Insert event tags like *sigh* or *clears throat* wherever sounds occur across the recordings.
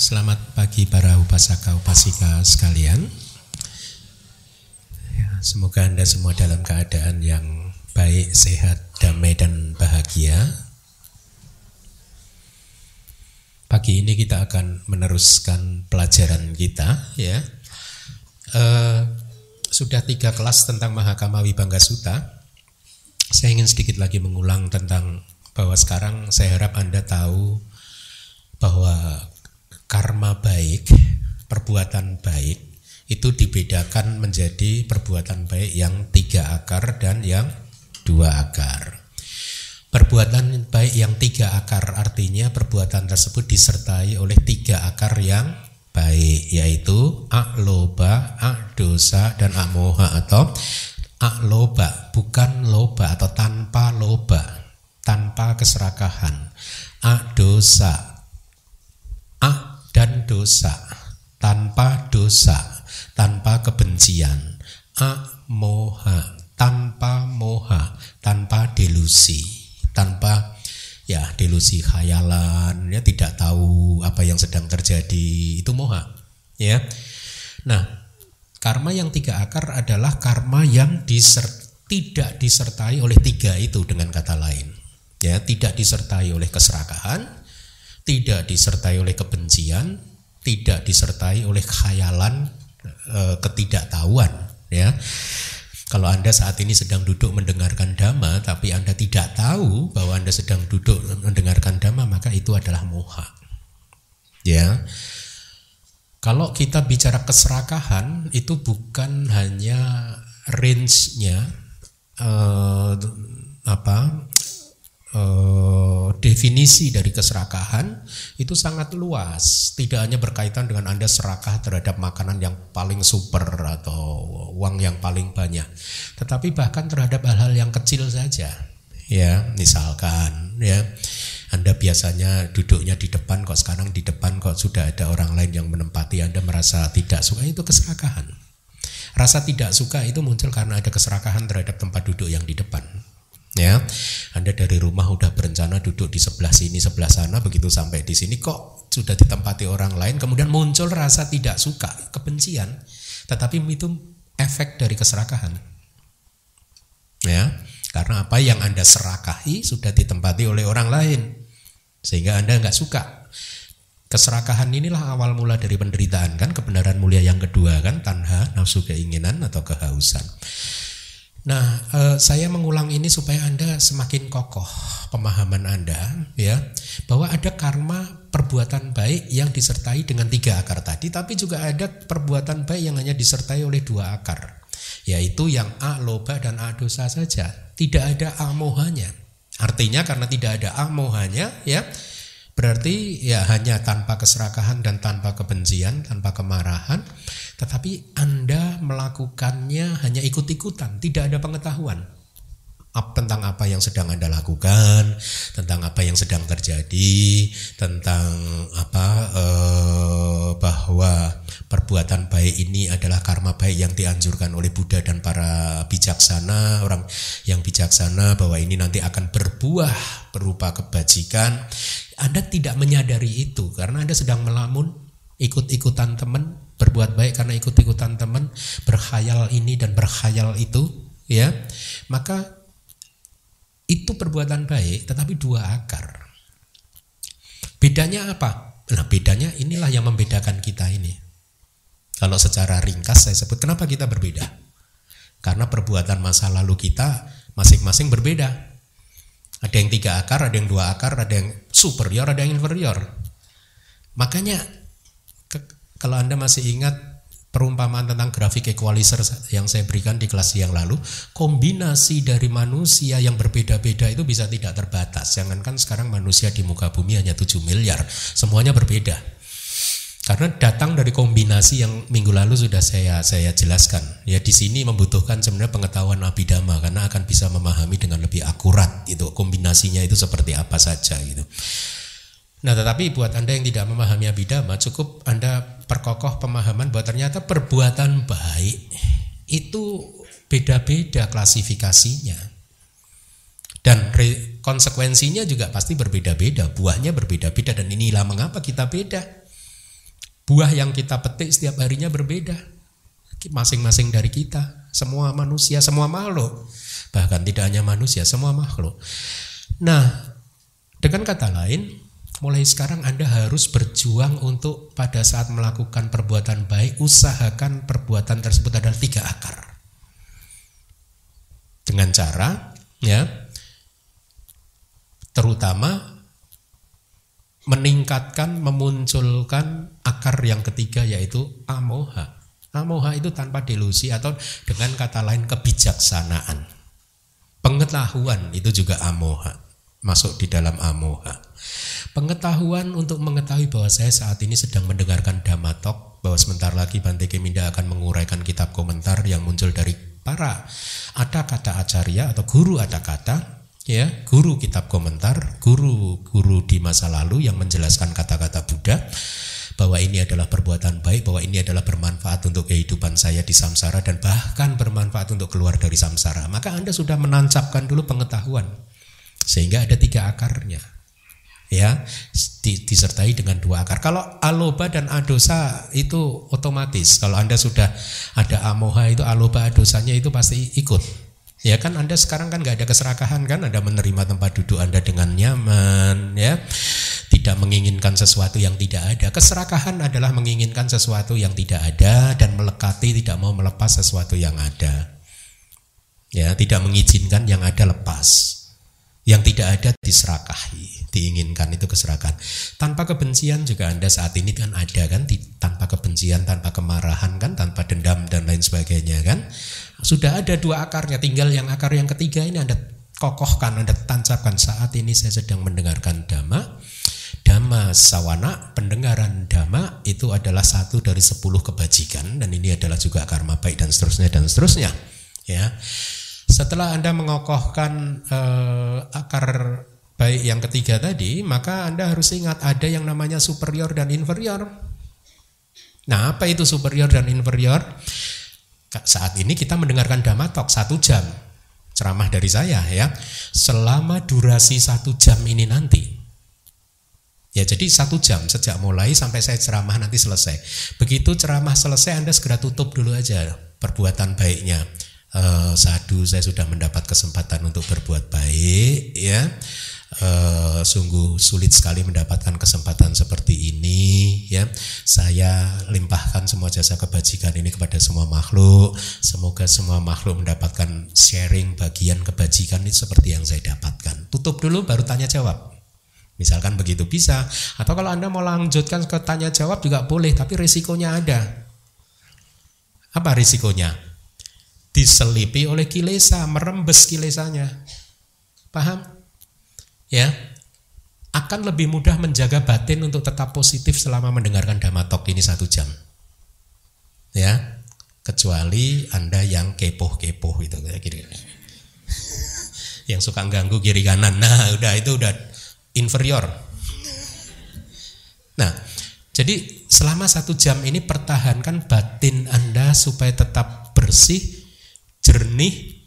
Selamat pagi para upasaka upasika sekalian. Ya, semoga anda semua dalam keadaan yang baik, sehat, damai dan bahagia. Pagi ini kita akan meneruskan pelajaran kita, ya. Uh, sudah tiga kelas tentang Mahakama Wibangga Sutta. Saya ingin sedikit lagi mengulang tentang bahwa sekarang saya harap anda tahu bahwa karma baik, perbuatan baik itu dibedakan menjadi perbuatan baik yang tiga akar dan yang dua akar. Perbuatan baik yang tiga akar artinya perbuatan tersebut disertai oleh tiga akar yang baik yaitu akloba, akdosa dan akmoha atau akloba bukan loba atau tanpa loba, tanpa keserakahan. Akdosa dan dosa tanpa dosa tanpa kebencian. A moha tanpa moha tanpa delusi tanpa ya delusi khayalan ya tidak tahu apa yang sedang terjadi itu moha ya. Nah karma yang tiga akar adalah karma yang diser, tidak disertai oleh tiga itu dengan kata lain ya tidak disertai oleh keserakahan tidak disertai oleh kebencian, tidak disertai oleh khayalan e, ketidaktahuan ya. Kalau Anda saat ini sedang duduk mendengarkan dhamma tapi Anda tidak tahu bahwa Anda sedang duduk mendengarkan dhamma maka itu adalah moha. Ya. Kalau kita bicara keserakahan itu bukan hanya range-nya eh, apa eh, definisi dari keserakahan itu sangat luas. Tidak hanya berkaitan dengan Anda serakah terhadap makanan yang paling super atau uang yang paling banyak, tetapi bahkan terhadap hal-hal yang kecil saja. Ya, misalkan ya anda biasanya duduknya di depan kok sekarang di depan kok sudah ada orang lain yang menempati Anda merasa tidak suka itu keserakahan. Rasa tidak suka itu muncul karena ada keserakahan terhadap tempat duduk yang di depan ya. Anda dari rumah udah berencana duduk di sebelah sini sebelah sana begitu sampai di sini kok sudah ditempati orang lain? Kemudian muncul rasa tidak suka kebencian. Tetapi itu efek dari keserakahan. Ya. Karena apa? Yang Anda serakahi sudah ditempati oleh orang lain. Sehingga Anda nggak suka. Keserakahan inilah awal mula dari penderitaan kan? Kebenaran mulia yang kedua kan? Tanha nafsu keinginan atau kehausan. Nah, eh, saya mengulang ini supaya Anda semakin kokoh pemahaman Anda ya bahwa ada karma perbuatan baik yang disertai dengan tiga akar tadi, tapi juga ada perbuatan baik yang hanya disertai oleh dua akar, yaitu yang a loba dan a dosa saja, tidak ada amohanya. Artinya karena tidak ada amohanya ya berarti ya hanya tanpa keserakahan dan tanpa kebencian, tanpa kemarahan tetapi Anda melakukannya hanya ikut-ikutan, tidak ada pengetahuan tentang apa yang sedang Anda lakukan, tentang apa yang sedang terjadi, tentang apa eh, bahwa perbuatan baik ini adalah karma baik yang dianjurkan oleh Buddha dan para bijaksana, orang yang bijaksana bahwa ini nanti akan berbuah berupa kebajikan. Anda tidak menyadari itu karena Anda sedang melamun, ikut-ikutan teman, berbuat baik karena ikut-ikutan teman, berkhayal ini dan berkhayal itu, ya. Maka itu perbuatan baik tetapi dua akar. Bedanya apa? Nah, bedanya inilah yang membedakan kita ini. Kalau secara ringkas saya sebut kenapa kita berbeda? Karena perbuatan masa lalu kita masing-masing berbeda. Ada yang tiga akar, ada yang dua akar, ada yang superior, ada yang inferior. Makanya kalau Anda masih ingat perumpamaan tentang grafik equalizer yang saya berikan di kelas yang lalu, kombinasi dari manusia yang berbeda-beda itu bisa tidak terbatas. Jangankan sekarang manusia di muka bumi hanya 7 miliar, semuanya berbeda. Karena datang dari kombinasi yang minggu lalu sudah saya saya jelaskan. Ya di sini membutuhkan sebenarnya pengetahuan abidama karena akan bisa memahami dengan lebih akurat itu kombinasinya itu seperti apa saja gitu. Nah, tetapi buat Anda yang tidak memahami abidama, cukup Anda perkokoh pemahaman bahwa ternyata perbuatan baik itu beda-beda klasifikasinya. Dan konsekuensinya juga pasti berbeda-beda, buahnya berbeda-beda dan inilah mengapa kita beda. Buah yang kita petik setiap harinya berbeda. Masing-masing dari kita, semua manusia, semua makhluk. Bahkan tidak hanya manusia, semua makhluk. Nah, dengan kata lain, mulai sekarang Anda harus berjuang untuk pada saat melakukan perbuatan baik, usahakan perbuatan tersebut adalah tiga akar. Dengan cara, ya, terutama meningkatkan, memunculkan akar yang ketiga yaitu amoha. Amoha itu tanpa delusi atau dengan kata lain kebijaksanaan. Pengetahuan itu juga amoha, masuk di dalam amoha. Pengetahuan untuk mengetahui bahwa saya saat ini sedang mendengarkan Damatok. Bahwa sebentar lagi Bante Keminda akan menguraikan kitab komentar yang muncul dari para ada kata acarya atau guru ada kata ya guru kitab komentar guru guru di masa lalu yang menjelaskan kata-kata Buddha bahwa ini adalah perbuatan baik bahwa ini adalah bermanfaat untuk kehidupan saya di samsara dan bahkan bermanfaat untuk keluar dari samsara. Maka Anda sudah menancapkan dulu pengetahuan sehingga ada tiga akarnya ya disertai dengan dua akar. Kalau aloba dan adosa itu otomatis. Kalau Anda sudah ada amoha itu aloba adosanya itu pasti ikut. Ya kan Anda sekarang kan nggak ada keserakahan kan Anda menerima tempat duduk Anda dengan nyaman ya tidak menginginkan sesuatu yang tidak ada keserakahan adalah menginginkan sesuatu yang tidak ada dan melekati tidak mau melepas sesuatu yang ada ya tidak mengizinkan yang ada lepas yang tidak ada diserakahi, diinginkan itu keserakahan. Tanpa kebencian juga Anda saat ini kan ada kan, tanpa kebencian, tanpa kemarahan kan, tanpa dendam dan lain sebagainya kan. Sudah ada dua akarnya, tinggal yang akar yang ketiga ini Anda kokohkan, Anda tancapkan saat ini saya sedang mendengarkan dhamma. Dhamma sawana, pendengaran dhamma itu adalah satu dari sepuluh kebajikan dan ini adalah juga karma baik dan seterusnya dan seterusnya. Ya, setelah Anda mengokohkan eh, akar baik yang ketiga tadi, maka Anda harus ingat ada yang namanya superior dan inferior. Nah, apa itu superior dan inferior? Saat ini kita mendengarkan Damatok satu jam ceramah dari saya ya. Selama durasi satu jam ini nanti, Ya jadi satu jam sejak mulai sampai saya ceramah nanti selesai. Begitu ceramah selesai Anda segera tutup dulu aja perbuatan baiknya uh, sadu saya sudah mendapat kesempatan untuk berbuat baik ya. Uh, sungguh sulit sekali mendapatkan kesempatan seperti ini ya. Saya limpahkan semua jasa kebajikan ini kepada semua makhluk. Semoga semua makhluk mendapatkan sharing bagian kebajikan ini seperti yang saya dapatkan. Tutup dulu baru tanya jawab. Misalkan begitu bisa. Atau kalau anda mau lanjutkan ke tanya jawab juga boleh tapi risikonya ada. Apa risikonya diselipi oleh kilesa, merembes kilesanya. Paham? Ya. Akan lebih mudah menjaga batin untuk tetap positif selama mendengarkan dhamma talk ini satu jam. Ya. Kecuali Anda yang kepoh-kepoh itu kayak kira yang suka ganggu kiri kanan. Nah, udah itu udah inferior. Nah, jadi selama satu jam ini pertahankan batin Anda supaya tetap bersih, jernih,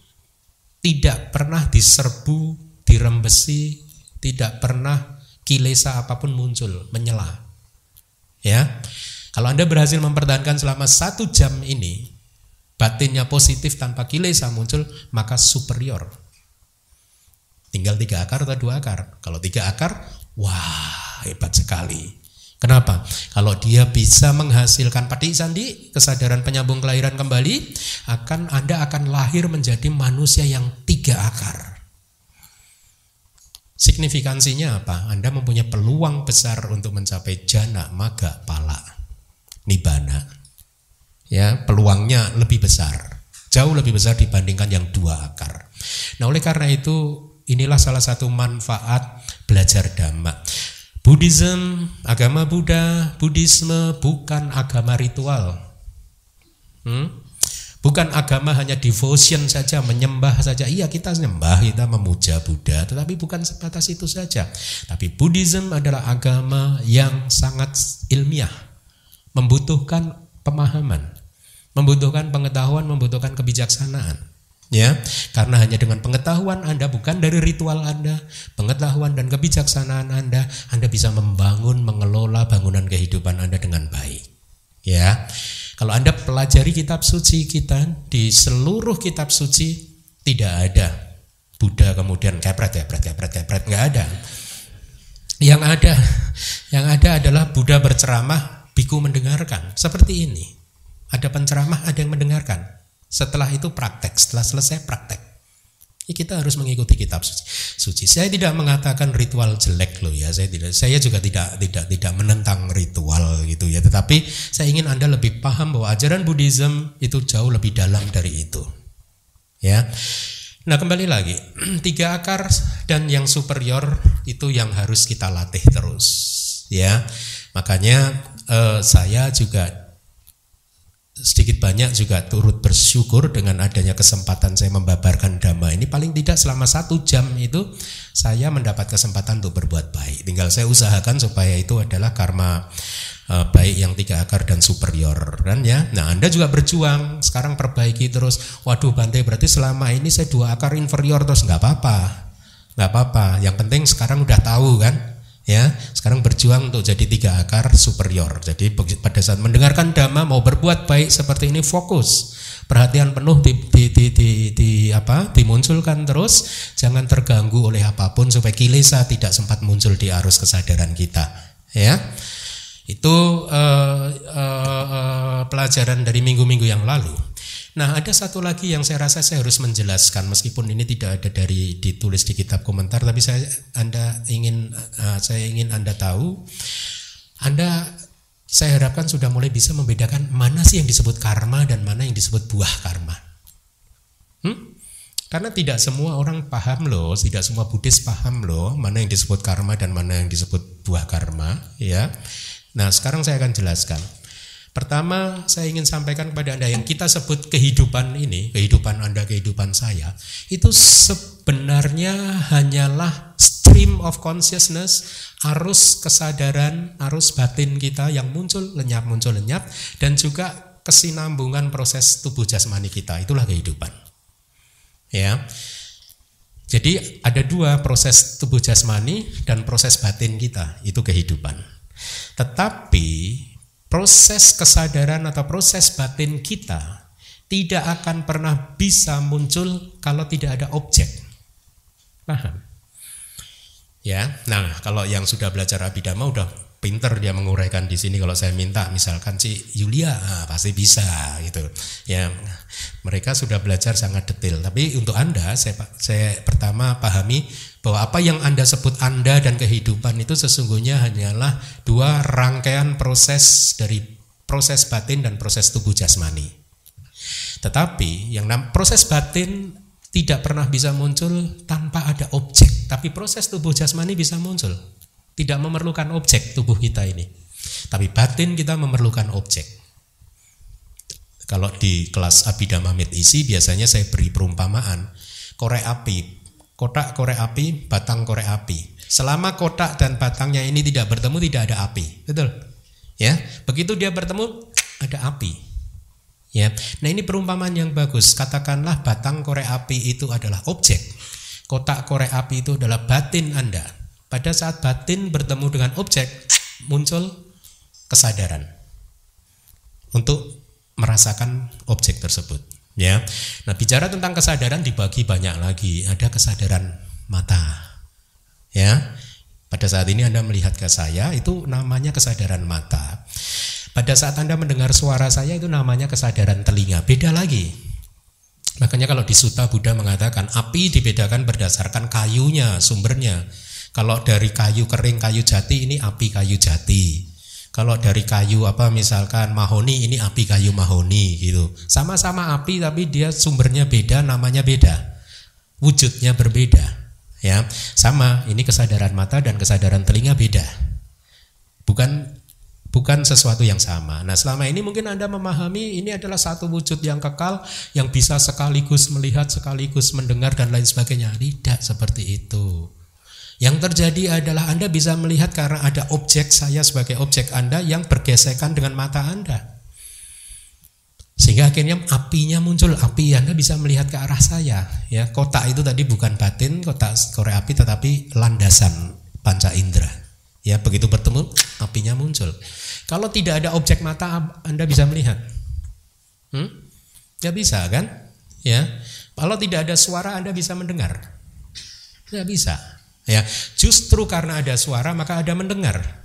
tidak pernah diserbu, dirembesi, tidak pernah kilesa apa pun muncul, menyela. Ya, kalau Anda berhasil mempertahankan selama satu jam ini, batinnya positif tanpa kilesa muncul, maka superior. Tinggal tiga akar atau dua akar. Kalau tiga akar, wah hebat sekali. Kenapa? Kalau dia bisa menghasilkan pati sandi, kesadaran penyambung kelahiran kembali, akan Anda akan lahir menjadi manusia yang tiga akar. Signifikansinya apa? Anda mempunyai peluang besar untuk mencapai jana, maga, pala, nibana. Ya, peluangnya lebih besar. Jauh lebih besar dibandingkan yang dua akar. Nah, oleh karena itu inilah salah satu manfaat belajar dhamma. Buddhism, agama Buddha, Buddhisme bukan agama ritual. Hmm? Bukan agama hanya devotion saja, menyembah saja. Iya kita menyembah, kita memuja Buddha. Tetapi bukan sebatas itu saja. Tapi Buddhism adalah agama yang sangat ilmiah. Membutuhkan pemahaman. Membutuhkan pengetahuan, membutuhkan kebijaksanaan. Ya, karena hanya dengan pengetahuan Anda bukan dari ritual Anda, pengetahuan dan kebijaksanaan Anda, Anda bisa membangun, mengelola bangunan kehidupan Anda dengan baik. Ya. Kalau Anda pelajari kitab suci kita di seluruh kitab suci tidak ada Buddha kemudian kepret kepret kepret kepret nggak ada. Yang ada yang ada adalah Buddha berceramah, biku mendengarkan. Seperti ini. Ada penceramah, ada yang mendengarkan. Setelah itu praktek, setelah selesai praktek. Kita harus mengikuti kitab suci. suci. Saya tidak mengatakan ritual jelek loh ya. Saya tidak. Saya juga tidak tidak tidak menentang ritual gitu ya. Tetapi saya ingin anda lebih paham bahwa ajaran Buddhism itu jauh lebih dalam dari itu. Ya. Nah kembali lagi *clears throat* tiga akar dan yang superior itu yang harus kita latih terus. Ya. Makanya eh, saya juga sedikit banyak juga turut bersyukur dengan adanya kesempatan saya membabarkan dhamma ini. Paling tidak selama satu jam itu saya mendapat kesempatan untuk berbuat baik. Tinggal saya usahakan supaya itu adalah karma uh, baik yang tiga akar dan superior kan ya? Nah anda juga berjuang sekarang perbaiki terus. Waduh Bante berarti selama ini saya dua akar inferior terus. Nggak apa-apa. Nggak apa-apa. Yang penting sekarang udah tahu kan ya sekarang berjuang untuk jadi tiga akar superior. Jadi pada saat mendengarkan dhamma mau berbuat baik seperti ini fokus. Perhatian penuh di, di, di, di, di apa? Dimunculkan terus. Jangan terganggu oleh apa pun supaya kilesa tidak sempat muncul di arus kesadaran kita. Ya. Itu uh, uh, uh, pelajaran dari minggu-minggu yang lalu Nah, ada satu lagi yang saya rasa saya harus menjelaskan meskipun ini tidak ada dari ditulis di kitab komentar tapi saya Anda ingin uh, saya ingin Anda tahu Anda saya harapkan sudah mulai bisa membedakan mana sih yang disebut karma dan mana yang disebut buah karma. Hmm? Karena tidak semua orang paham loh, tidak semua Buddhis paham loh mana yang disebut karma dan mana yang disebut buah karma, ya. Nah, sekarang saya akan jelaskan. Pertama, saya ingin sampaikan kepada Anda yang kita sebut kehidupan ini, kehidupan Anda, kehidupan saya, itu sebenarnya hanyalah stream of consciousness, arus kesadaran, arus batin kita yang muncul lenyap, muncul lenyap, dan juga kesinambungan proses tubuh jasmani kita. Itulah kehidupan. Ya. Jadi ada dua proses tubuh jasmani dan proses batin kita, itu kehidupan. Tetapi proses kesadaran atau proses batin kita tidak akan pernah bisa muncul kalau tidak ada objek. Paham? Ya, nah kalau yang sudah belajar abidama udah pinter dia menguraikan di sini kalau saya minta misalkan si Yulia ah, pasti bisa gitu. Ya mereka sudah belajar sangat detail. Tapi untuk anda saya saya pertama pahami bahwa apa yang anda sebut anda dan kehidupan itu sesungguhnya hanyalah dua rangkaian proses dari proses batin dan proses tubuh jasmani. Tetapi yang proses batin tidak pernah bisa muncul tanpa ada objek tapi proses tubuh jasmani bisa muncul tidak memerlukan objek tubuh kita ini. Tapi batin kita memerlukan objek. Kalau di kelas Abhidhamma isi biasanya saya beri perumpamaan korek api, kotak korek api, batang korek api. Selama kotak dan batangnya ini tidak bertemu tidak ada api, betul? Ya, begitu dia bertemu ada api. Ya, nah ini perumpamaan yang bagus. Katakanlah batang korek api itu adalah objek, kotak korek api itu adalah batin Anda. Pada saat batin bertemu dengan objek, muncul kesadaran untuk merasakan objek tersebut. Ya, nah bicara tentang kesadaran dibagi banyak lagi. Ada kesadaran mata, ya. Pada saat ini Anda melihat ke saya itu namanya kesadaran mata. Pada saat Anda mendengar suara saya itu namanya kesadaran telinga. Beda lagi. Makanya kalau di Sutta Buddha mengatakan api dibedakan berdasarkan kayunya, sumbernya. Kalau dari kayu kering, kayu jati ini api kayu jati. Kalau dari kayu apa misalkan mahoni ini api kayu mahoni gitu. Sama-sama api tapi dia sumbernya beda, namanya beda. Wujudnya berbeda. Ya, sama. Ini kesadaran mata dan kesadaran telinga beda. Bukan bukan sesuatu yang sama. Nah, selama ini mungkin Anda memahami ini adalah satu wujud yang kekal yang bisa sekaligus melihat, sekaligus mendengar dan lain sebagainya. Tidak seperti itu. Yang terjadi adalah Anda bisa melihat karena ada objek saya sebagai objek Anda yang bergesekan dengan mata Anda. Sehingga akhirnya apinya muncul, api Anda bisa melihat ke arah saya. Ya, kotak itu tadi bukan batin, kotak korek api tetapi landasan panca indera. Ya, begitu bertemu apinya muncul. Kalau tidak ada objek mata Anda bisa melihat. Hmm? Ya bisa kan? Ya. Kalau tidak ada suara Anda bisa mendengar. Ya bisa. Ya, justru karena ada suara maka ada mendengar.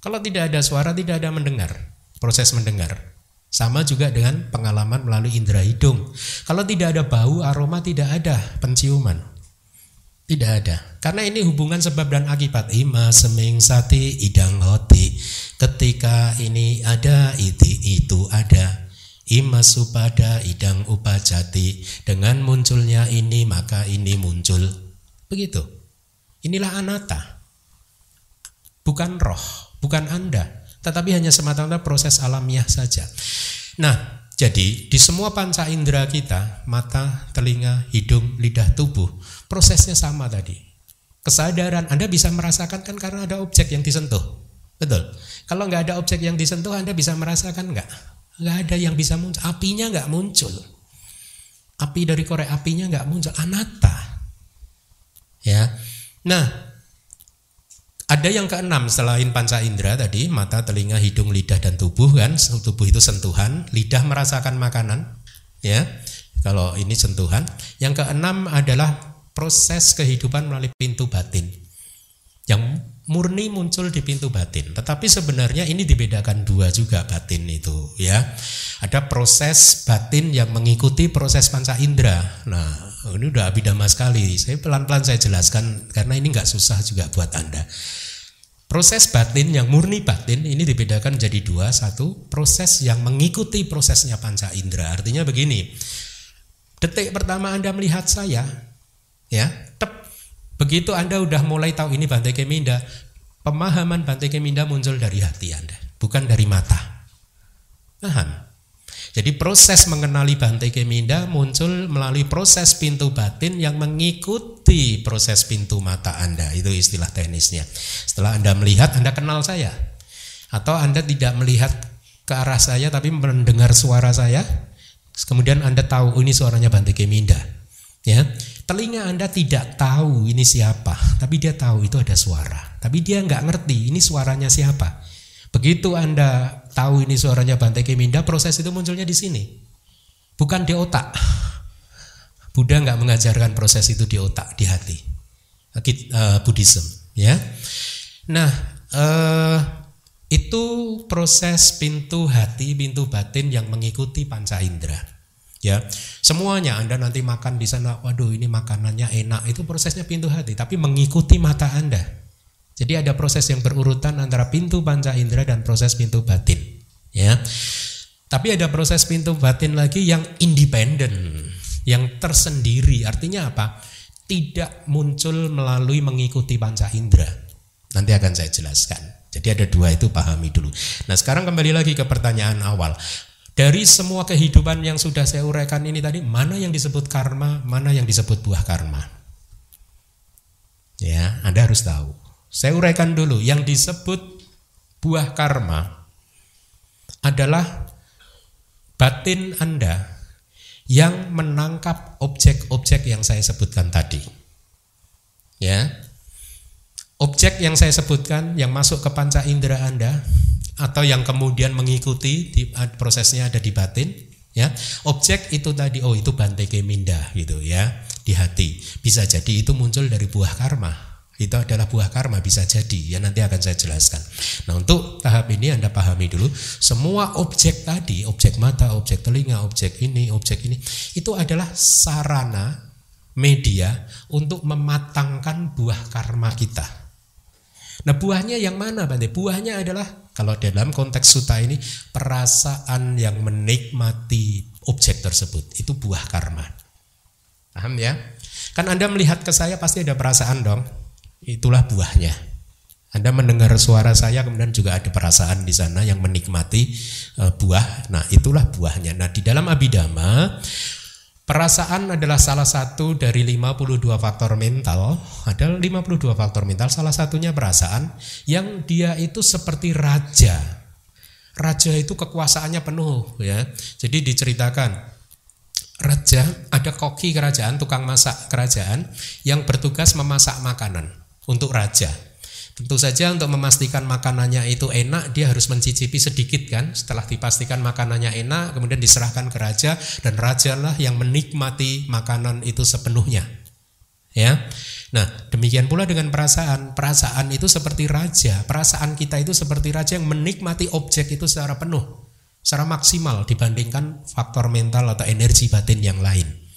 Kalau tidak ada suara tidak ada mendengar. Proses mendengar. Sama juga dengan pengalaman melalui indera hidung. Kalau tidak ada bau, aroma tidak ada penciuman. Tidak ada. Karena ini hubungan sebab dan akibat. Ima seming sati idang hoti. Ketika ini ada, itu, itu ada. Ima supada idang upajati. Dengan munculnya ini maka ini muncul. Begitu. Inilah anata. Bukan roh, bukan Anda tetapi hanya semata-mata proses alamiah saja. Nah, jadi di semua panca indera kita, mata, telinga, hidung, lidah, tubuh, prosesnya sama tadi. Kesadaran Anda bisa merasakan kan karena ada objek yang disentuh. Betul. Kalau nggak ada objek yang disentuh, Anda bisa merasakan nggak? Nggak ada yang bisa muncul. Apinya nggak muncul. Api dari korek apinya nggak muncul. Anata. Ya. Nah, ada yang keenam selain panca indera tadi, mata, telinga, hidung, lidah dan tubuh kan. Tubuh itu sentuhan, lidah merasakan makanan, ya. Kalau ini sentuhan. Yang keenam adalah proses kehidupan melalui pintu batin. Yang murni muncul di pintu batin. Tetapi sebenarnya ini dibedakan dua juga batin itu, ya. Ada proses batin yang mengikuti proses panca indera. Nah, ini udah abidama sekali. Saya pelan-pelan saya jelaskan karena ini nggak susah juga buat Anda. Proses batin yang murni batin ini dibedakan jadi dua. Satu, proses yang mengikuti prosesnya panca indera. Artinya begini, detik pertama Anda melihat saya, ya, tep, begitu Anda udah mulai tahu ini Bante Keminda, pemahaman Bante Keminda muncul dari hati Anda, bukan dari mata. Paham? Jadi proses mengenali Bante Keminda muncul melalui proses pintu batin yang mengikuti proses pintu mata Anda. Itu istilah teknisnya. Setelah Anda melihat, Anda kenal saya. Atau Anda tidak melihat ke arah saya tapi mendengar suara saya. Kemudian Anda tahu oh, ini suaranya Bante Keminda. Ya, telinga Anda tidak tahu ini siapa, tapi dia tahu itu ada suara. Tapi dia nggak ngerti ini suaranya siapa. Begitu Anda tahu ini suaranya Bante Keminda, proses itu munculnya di sini. Bukan di otak. Buddha nggak mengajarkan proses itu di otak, di hati. Uh, Buddhism, ya. Nah, uh, itu proses pintu hati, pintu batin yang mengikuti panca indera. Ya, semuanya Anda nanti makan di sana, waduh ini makanannya enak, itu prosesnya pintu hati, tapi mengikuti mata Anda. Jadi ada proses yang berurutan antara pintu panca indera dan proses pintu batin, ya. Tapi ada proses pintu batin lagi yang independen, yang tersendiri. Artinya apa? Tidak muncul melalui mengikuti panca indera. Nanti akan saya jelaskan. Jadi ada dua itu pahami dulu. Nah sekarang kembali lagi ke pertanyaan awal. Dari semua kehidupan yang sudah saya uraikan ini tadi, mana yang disebut karma, mana yang disebut buah karma? Ya, Anda harus tahu. Saya uraikan dulu, yang disebut buah karma adalah batin Anda yang menangkap objek-objek yang saya sebutkan tadi. Ya. Objek yang saya sebutkan yang masuk ke panca indera Anda atau yang kemudian mengikuti di, prosesnya ada di batin, ya. Objek itu tadi oh itu bante keminda gitu ya di hati. Bisa jadi itu muncul dari buah karma itu adalah buah karma bisa jadi ya nanti akan saya jelaskan. Nah untuk tahap ini anda pahami dulu semua objek tadi objek mata, objek telinga, objek ini, objek ini itu adalah sarana media untuk mematangkan buah karma kita. Nah buahnya yang mana Bante? Buahnya adalah kalau dalam konteks suta ini perasaan yang menikmati objek tersebut itu buah karma. Paham ya? Kan Anda melihat ke saya pasti ada perasaan dong itulah buahnya. Anda mendengar suara saya kemudian juga ada perasaan di sana yang menikmati e, buah. Nah, itulah buahnya. Nah, di dalam abidama perasaan adalah salah satu dari 52 faktor mental. Ada 52 faktor mental, salah satunya perasaan yang dia itu seperti raja. raja itu kekuasaannya penuh ya. Jadi diceritakan raja ada koki kerajaan, tukang masak kerajaan yang bertugas memasak makanan untuk raja. Tentu saja untuk memastikan makanannya itu enak dia harus mencicipi sedikit kan. Setelah dipastikan makanannya enak kemudian diserahkan ke raja dan rajalah yang menikmati makanan itu sepenuhnya. Ya. Nah, demikian pula dengan perasaan. Perasaan itu seperti raja. Perasaan kita itu seperti raja yang menikmati objek itu secara penuh, secara maksimal dibandingkan faktor mental atau energi batin yang lain.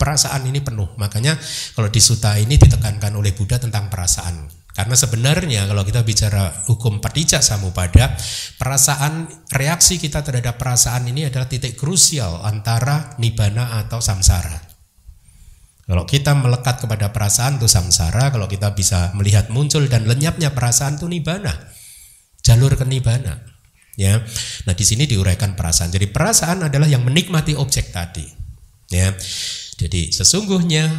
Perasaan ini penuh. Makanya kalau di suta ini ditekankan oleh Buddha tentang perasaan. Karena sebenarnya kalau kita bicara hukum patijak samupada, perasaan reaksi kita terhadap perasaan ini adalah titik krusial antara nibana atau samsara. Kalau kita melekat kepada perasaan itu samsara, kalau kita bisa melihat muncul dan lenyapnya perasaan itu nibana. Jalur ke nibana. Ya. Nah, di sini diuraikan perasaan. Jadi perasaan adalah yang menikmati objek tadi. Ya. Jadi sesungguhnya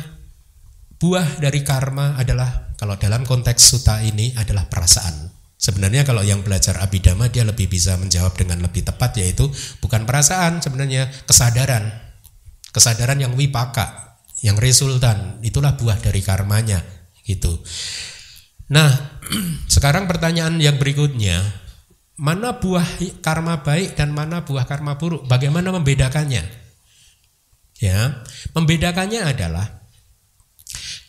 buah dari karma adalah kalau dalam konteks suta ini adalah perasaan. Sebenarnya kalau yang belajar abidama dia lebih bisa menjawab dengan lebih tepat yaitu bukan perasaan sebenarnya kesadaran. Kesadaran yang wipaka, yang resultan, itulah buah dari karmanya gitu. Nah, *clears throat* sekarang pertanyaan yang berikutnya, mana buah karma baik dan mana buah karma buruk? Bagaimana membedakannya? Ya, membedakannya adalah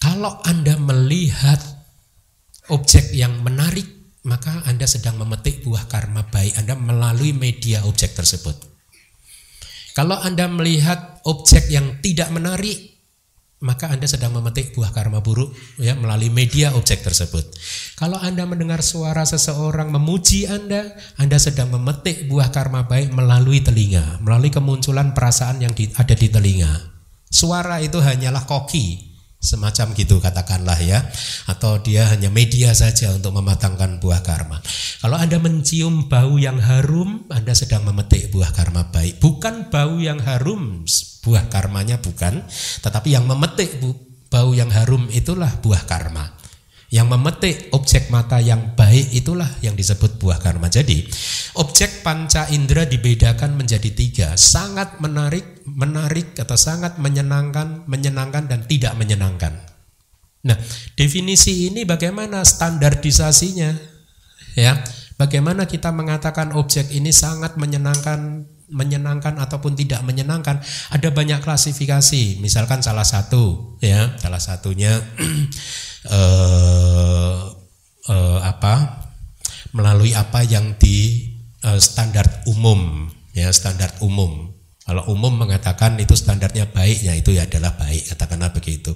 kalau Anda melihat objek yang menarik, maka Anda sedang memetik buah karma baik Anda melalui media objek tersebut. Kalau Anda melihat objek yang tidak menarik, maka Anda sedang memetik buah karma buruk ya melalui media objek tersebut. Kalau Anda mendengar suara seseorang memuji Anda, Anda sedang memetik buah karma baik melalui telinga, melalui kemunculan perasaan yang di, ada di telinga. Suara itu hanyalah koki, semacam gitu katakanlah ya. Atau dia hanya media saja untuk mematangkan buah karma. Kalau Anda mencium bau yang harum Anda sedang memetik buah karma baik. Bukan bau yang harum buah karmanya bukan. Tetapi yang memetik bau yang harum itulah buah karma yang memetik objek mata yang baik itulah yang disebut buah karma. Jadi objek panca indera dibedakan menjadi tiga. Sangat menarik, menarik atau sangat menyenangkan, menyenangkan dan tidak menyenangkan. Nah definisi ini bagaimana standarisasinya? Ya, bagaimana kita mengatakan objek ini sangat menyenangkan, menyenangkan ataupun tidak menyenangkan? Ada banyak klasifikasi. Misalkan salah satu, ya, salah satunya *clears throat* eh, eh, apa melalui apa yang di eh, standar umum ya standar umum kalau umum mengatakan itu standarnya baik ya itu ya adalah baik katakanlah begitu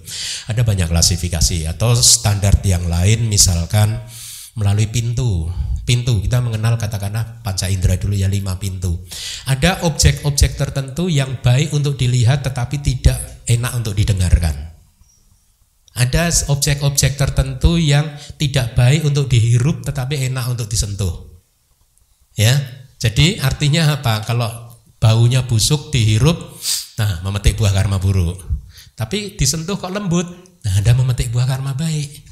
ada banyak klasifikasi atau standar yang lain misalkan melalui pintu pintu kita mengenal katakanlah panca indera dulu ya lima pintu ada objek-objek tertentu yang baik untuk dilihat tetapi tidak enak untuk didengarkan ada objek-objek tertentu yang tidak baik untuk dihirup tetapi enak untuk disentuh. Ya. Jadi artinya apa? Kalau baunya busuk dihirup, nah memetik buah karma buruk. Tapi disentuh kok lembut, nah Anda memetik buah karma baik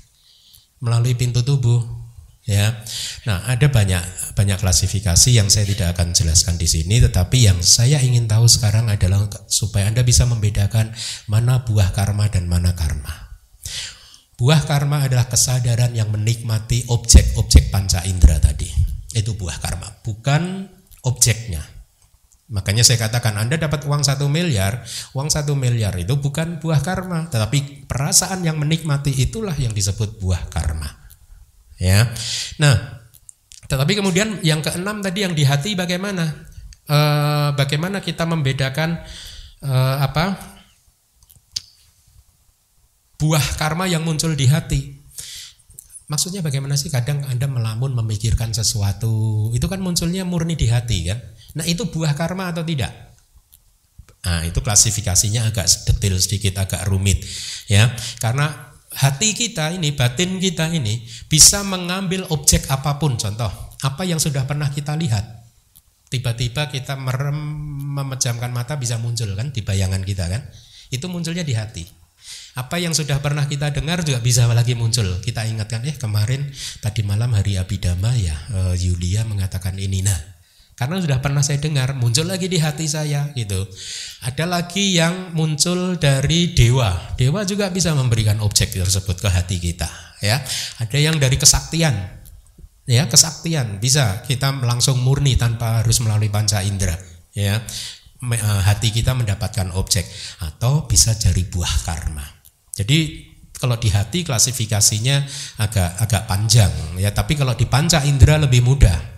melalui pintu tubuh. Ya. Nah, ada banyak banyak klasifikasi yang saya tidak akan jelaskan di sini, tetapi yang saya ingin tahu sekarang adalah supaya Anda bisa membedakan mana buah karma dan mana karma. Buah karma adalah kesadaran yang menikmati objek-objek panca indera tadi. Itu buah karma, bukan objeknya. Makanya saya katakan Anda dapat uang satu miliar, uang satu miliar itu bukan buah karma, tetapi perasaan yang menikmati itulah yang disebut buah karma. Ya, nah, tetapi kemudian yang keenam tadi yang di hati bagaimana? E, bagaimana kita membedakan e, apa? buah karma yang muncul di hati. Maksudnya bagaimana sih kadang Anda melamun memikirkan sesuatu, itu kan munculnya murni di hati kan. Nah, itu buah karma atau tidak? Nah, itu klasifikasinya agak detail sedikit, agak rumit ya. Karena hati kita ini, batin kita ini bisa mengambil objek apa pun, contoh, apa yang sudah pernah kita lihat. Tiba-tiba kita merem memejamkan mata bisa muncul kan di bayangan kita kan. Itu munculnya di hati. Apa yang sudah pernah kita dengar juga bisa lagi muncul. Kita ingatkan, eh kemarin tadi malam hari Abidama ya, uh, Yulia mengatakan ini. Nah, Karena sudah pernah saya dengar muncul lagi di hati saya gitu. Ada lagi yang muncul dari dewa. Dewa juga bisa memberikan objek tersebut ke hati kita, ya. Ada yang dari kesaktian. Ya, kesaktian bisa kita langsung murni tanpa harus melalui panca indera, ya. Eh, hati kita mendapatkan objek atau bisa dari buah karma. Jadi kalau di hati klasifikasinya agak agak panjang ya, tapi kalau di panca indera lebih mudah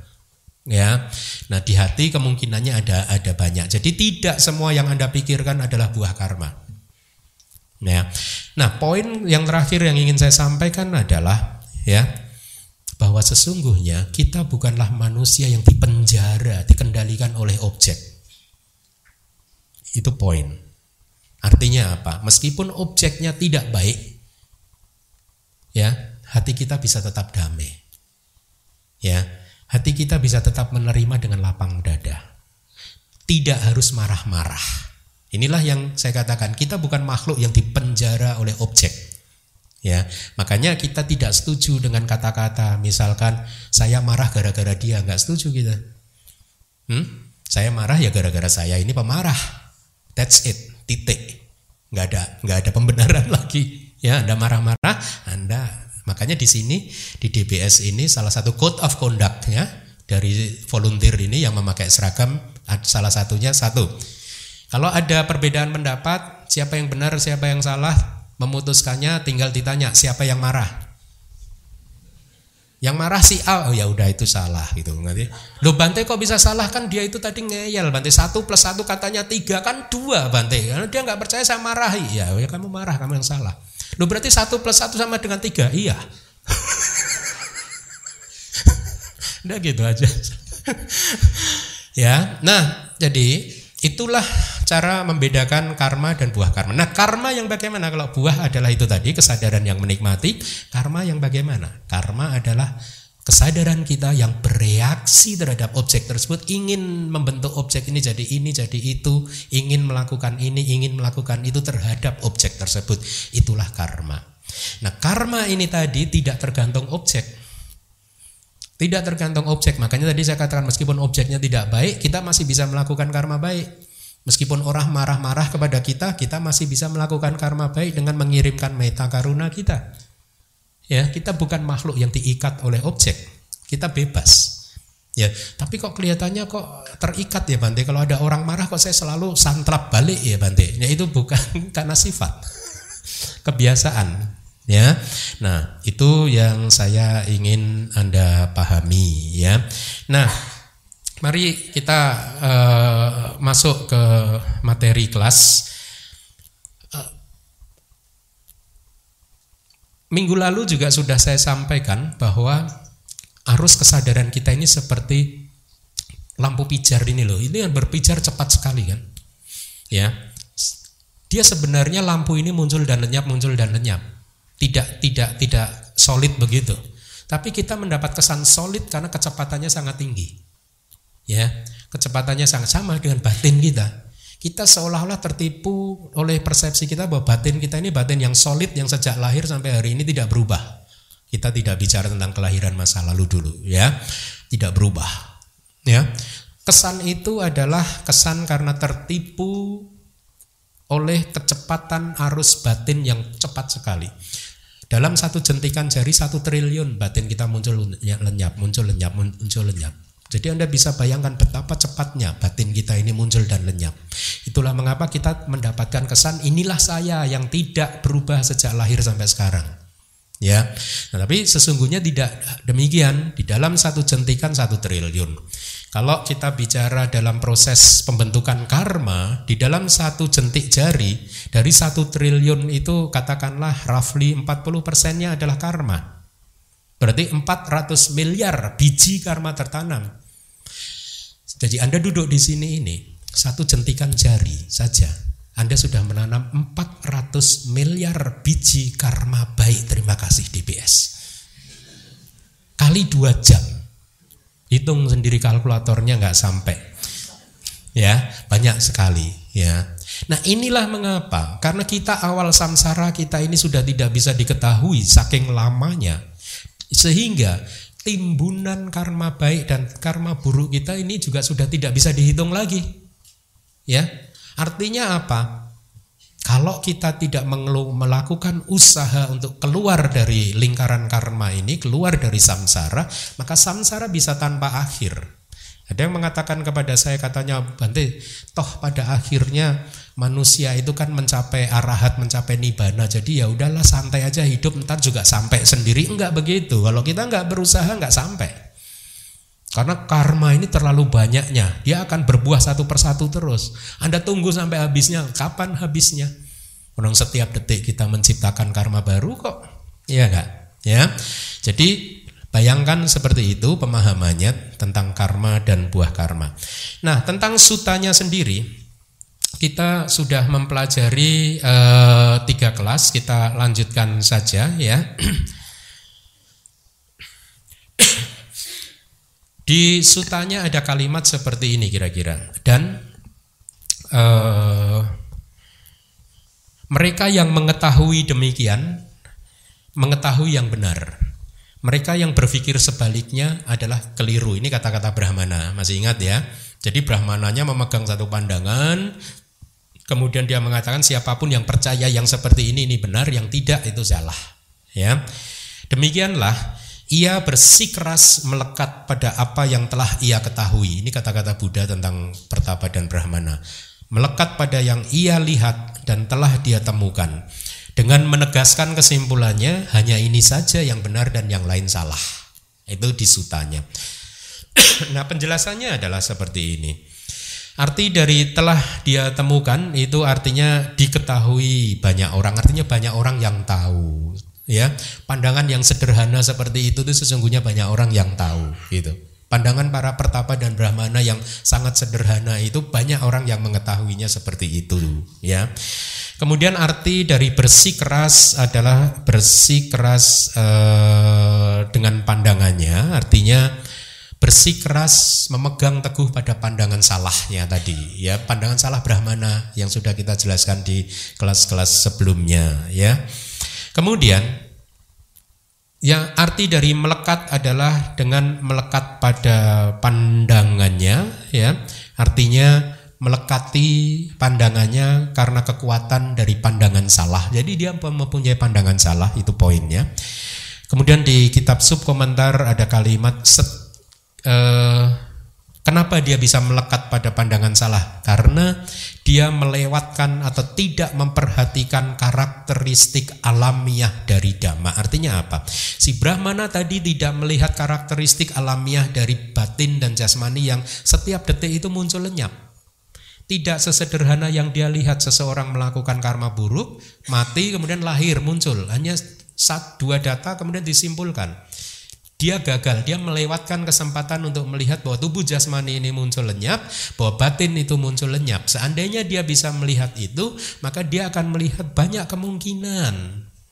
ya. Nah, di hati kemungkinannya ada ada banyak. Jadi tidak semua yang Anda pikirkan adalah buah karma. Ya. Nah, poin yang terakhir yang ingin saya sampaikan adalah ya bahwa sesungguhnya kita bukanlah manusia yang dipenjara, dikendalikan oleh objek. Itu poin. Artinya apa? Meskipun objeknya tidak baik, ya, hati kita bisa tetap damai. Ya, hati kita bisa tetap menerima dengan lapang dada. Tidak harus marah-marah. Inilah yang saya katakan, kita bukan makhluk yang dipenjara oleh objek. Ya, makanya kita tidak setuju dengan kata-kata misalkan saya marah gara-gara dia, nggak setuju kita. Hmm? Saya marah ya gara-gara saya ini pemarah. That's it, titik. Nggak ada nggak ada pembenaran *laughs* lagi. Ya, Anda marah-marah, Anda Makanya di sini di DBS ini salah satu code of conduct ya dari volunteer ini yang memakai seragam salah satunya satu. Kalau ada perbedaan pendapat, siapa yang benar, siapa yang salah, memutuskannya tinggal ditanya siapa yang marah. Yang marah si A, oh ya udah itu salah gitu nanti. Lo Bante kok bisa salah kan dia itu tadi ngeyel Bante satu plus satu katanya tiga kan dua Bante karena dia nggak percaya saya marahi ya, ya kamu marah kamu yang salah. Lu berarti satu plus satu sama dengan tiga? Iya. Udah gitu aja. ya, nah jadi itulah cara membedakan karma dan buah karma. Nah karma yang bagaimana? Kalau buah adalah itu tadi kesadaran yang menikmati. Karma yang bagaimana? Karma adalah kesadaran kita yang bereaksi terhadap objek tersebut ingin membentuk objek ini jadi ini jadi itu ingin melakukan ini ingin melakukan itu terhadap objek tersebut. Itulah karma. Nah karma ini tadi tidak tergantung objek. Tidak tergantung objek. Makanya tadi saya katakan meskipun objeknya tidak baik kita masih bisa melakukan karma baik. Meskipun orang marah-marah kepada kita kita masih bisa melakukan karma baik dengan mengirimkan meta karuna kita Ya, kita bukan makhluk yang diikat oleh objek. Kita bebas. Ya, tapi kok kelihatannya kok terikat ya Bante. Kalau ada orang marah kok saya selalu santrap balik ya Bante. Ya itu bukan *laughs* karena sifat. Kebiasaan. Ya. Nah, itu yang saya ingin Anda pahami ya. Nah, mari kita uh, masuk ke materi kelas Minggu lalu juga sudah saya sampaikan bahwa arus kesadaran kita ini seperti lampu pijar ini loh. Ini yang berpijar cepat sekali kan. Ya. Dia sebenarnya lampu ini muncul dan lenyap, muncul dan lenyap. Tidak tidak tidak solid begitu. Tapi kita mendapat kesan solid karena kecepatannya sangat tinggi. Ya, kecepatannya sangat sama dengan batin kita kita seolah-olah tertipu oleh persepsi kita bahwa batin kita ini batin yang solid yang sejak lahir sampai hari ini tidak berubah. Kita tidak bicara tentang kelahiran masa lalu dulu ya. Tidak berubah. Ya. Kesan itu adalah kesan karena tertipu oleh kecepatan arus batin yang cepat sekali. Dalam satu jentikan jari satu triliun batin kita muncul lenyap, muncul lenyap, muncul lenyap. Jadi Anda bisa bayangkan betapa cepatnya batin kita ini muncul dan lenyap. Itulah mengapa kita mendapatkan kesan inilah saya yang tidak berubah sejak lahir sampai sekarang. Ya, nah, tapi sesungguhnya tidak demikian. Di dalam satu jentikan satu triliun. Kalau kita bicara dalam proses pembentukan karma, di dalam satu jentik jari, dari satu triliun itu katakanlah roughly 40 persennya adalah karma. Berarti 400 miliar biji karma tertanam. Jadi Anda duduk di sini ini, satu jentikan jari saja. Anda sudah menanam 400 miliar biji karma baik. Terima kasih DBS. Kali dua jam. Hitung sendiri kalkulatornya nggak sampai. Ya, banyak sekali. Ya, Nah inilah mengapa, karena kita awal samsara kita ini sudah tidak bisa diketahui saking lamanya sehingga timbunan karma baik dan karma buruk kita ini juga sudah tidak bisa dihitung lagi. Ya. Artinya apa? Kalau kita tidak melakukan usaha untuk keluar dari lingkaran karma ini, keluar dari samsara, maka samsara bisa tanpa akhir. Ada yang mengatakan kepada saya katanya Bante, toh pada akhirnya manusia itu kan mencapai arahat, mencapai nibana. Jadi ya udahlah santai aja hidup, ntar juga sampai sendiri. Enggak begitu. Kalau kita enggak berusaha enggak sampai. Karena karma ini terlalu banyaknya, dia akan berbuah satu persatu terus. Anda tunggu sampai habisnya, kapan habisnya? Orang setiap detik kita menciptakan karma baru kok, iya enggak? Ya, jadi bayangkan seperti itu pemahamannya tentang karma dan buah karma. Nah, tentang sutanya sendiri, kita sudah mempelajari uh, tiga kelas, kita lanjutkan saja ya. *clears throat* Di sutanya ada kalimat seperti ini kira-kira dan uh, mereka yang mengetahui demikian mengetahui yang benar. Mereka yang berpikir sebaliknya adalah keliru. Ini kata-kata Brahmana. Masih ingat ya? Jadi Brahmananya memegang satu pandangan, kemudian dia mengatakan siapa pun yang percaya yang seperti ini ini benar, yang tidak itu salah. Ya. Demikianlah ia bersikeras melekat pada apa yang telah ia ketahui. Ini kata-kata Buddha tentang pertapa dan brahmana. Melekat pada yang ia lihat dan telah dia temukan. Dengan menegaskan kesimpulannya, hanya ini saja yang benar dan yang lain salah. Itu disutanya. *clears throat* nah penjelasannya adalah seperti ini. Arti dari telah dia temukan itu artinya diketahui banyak orang, artinya banyak orang yang tahu ya pandangan yang sederhana seperti itu itu sesungguhnya banyak orang yang tahu gitu pandangan para pertapa dan brahmana yang sangat sederhana itu banyak orang yang mengetahuinya seperti itu ya. Kemudian arti dari bersih keras adalah bersih keras eh, dengan pandangannya. Artinya bersih keras memegang teguh pada pandangan salahnya tadi ya. Pandangan salah brahmana yang sudah kita jelaskan di kelas-kelas sebelumnya ya. Kemudian yang arti dari melekat adalah dengan melekat pada pandangannya ya. Artinya melekati pandangannya karena kekuatan dari pandangan salah. Jadi dia mempunyai pandangan salah itu poinnya. Kemudian di kitab sub komentar ada kalimat set, eh, Kenapa dia bisa melekat pada pandangan salah? Karena dia melewatkan atau tidak memperhatikan karakteristik alamiah dari dhamma. Artinya apa? Si Brahmana tadi tidak melihat karakteristik alamiah dari batin dan jasmani yang setiap detik itu muncul lenyap. Tidak sesederhana yang dia lihat seseorang melakukan karma buruk, mati kemudian lahir muncul. Hanya satu dua data kemudian disimpulkan. Dia gagal, dia melewatkan kesempatan untuk melihat bahwa tubuh jasmani ini muncul lenyap, bahwa batin itu muncul lenyap. Seandainya dia bisa melihat itu, maka dia akan melihat banyak kemungkinan.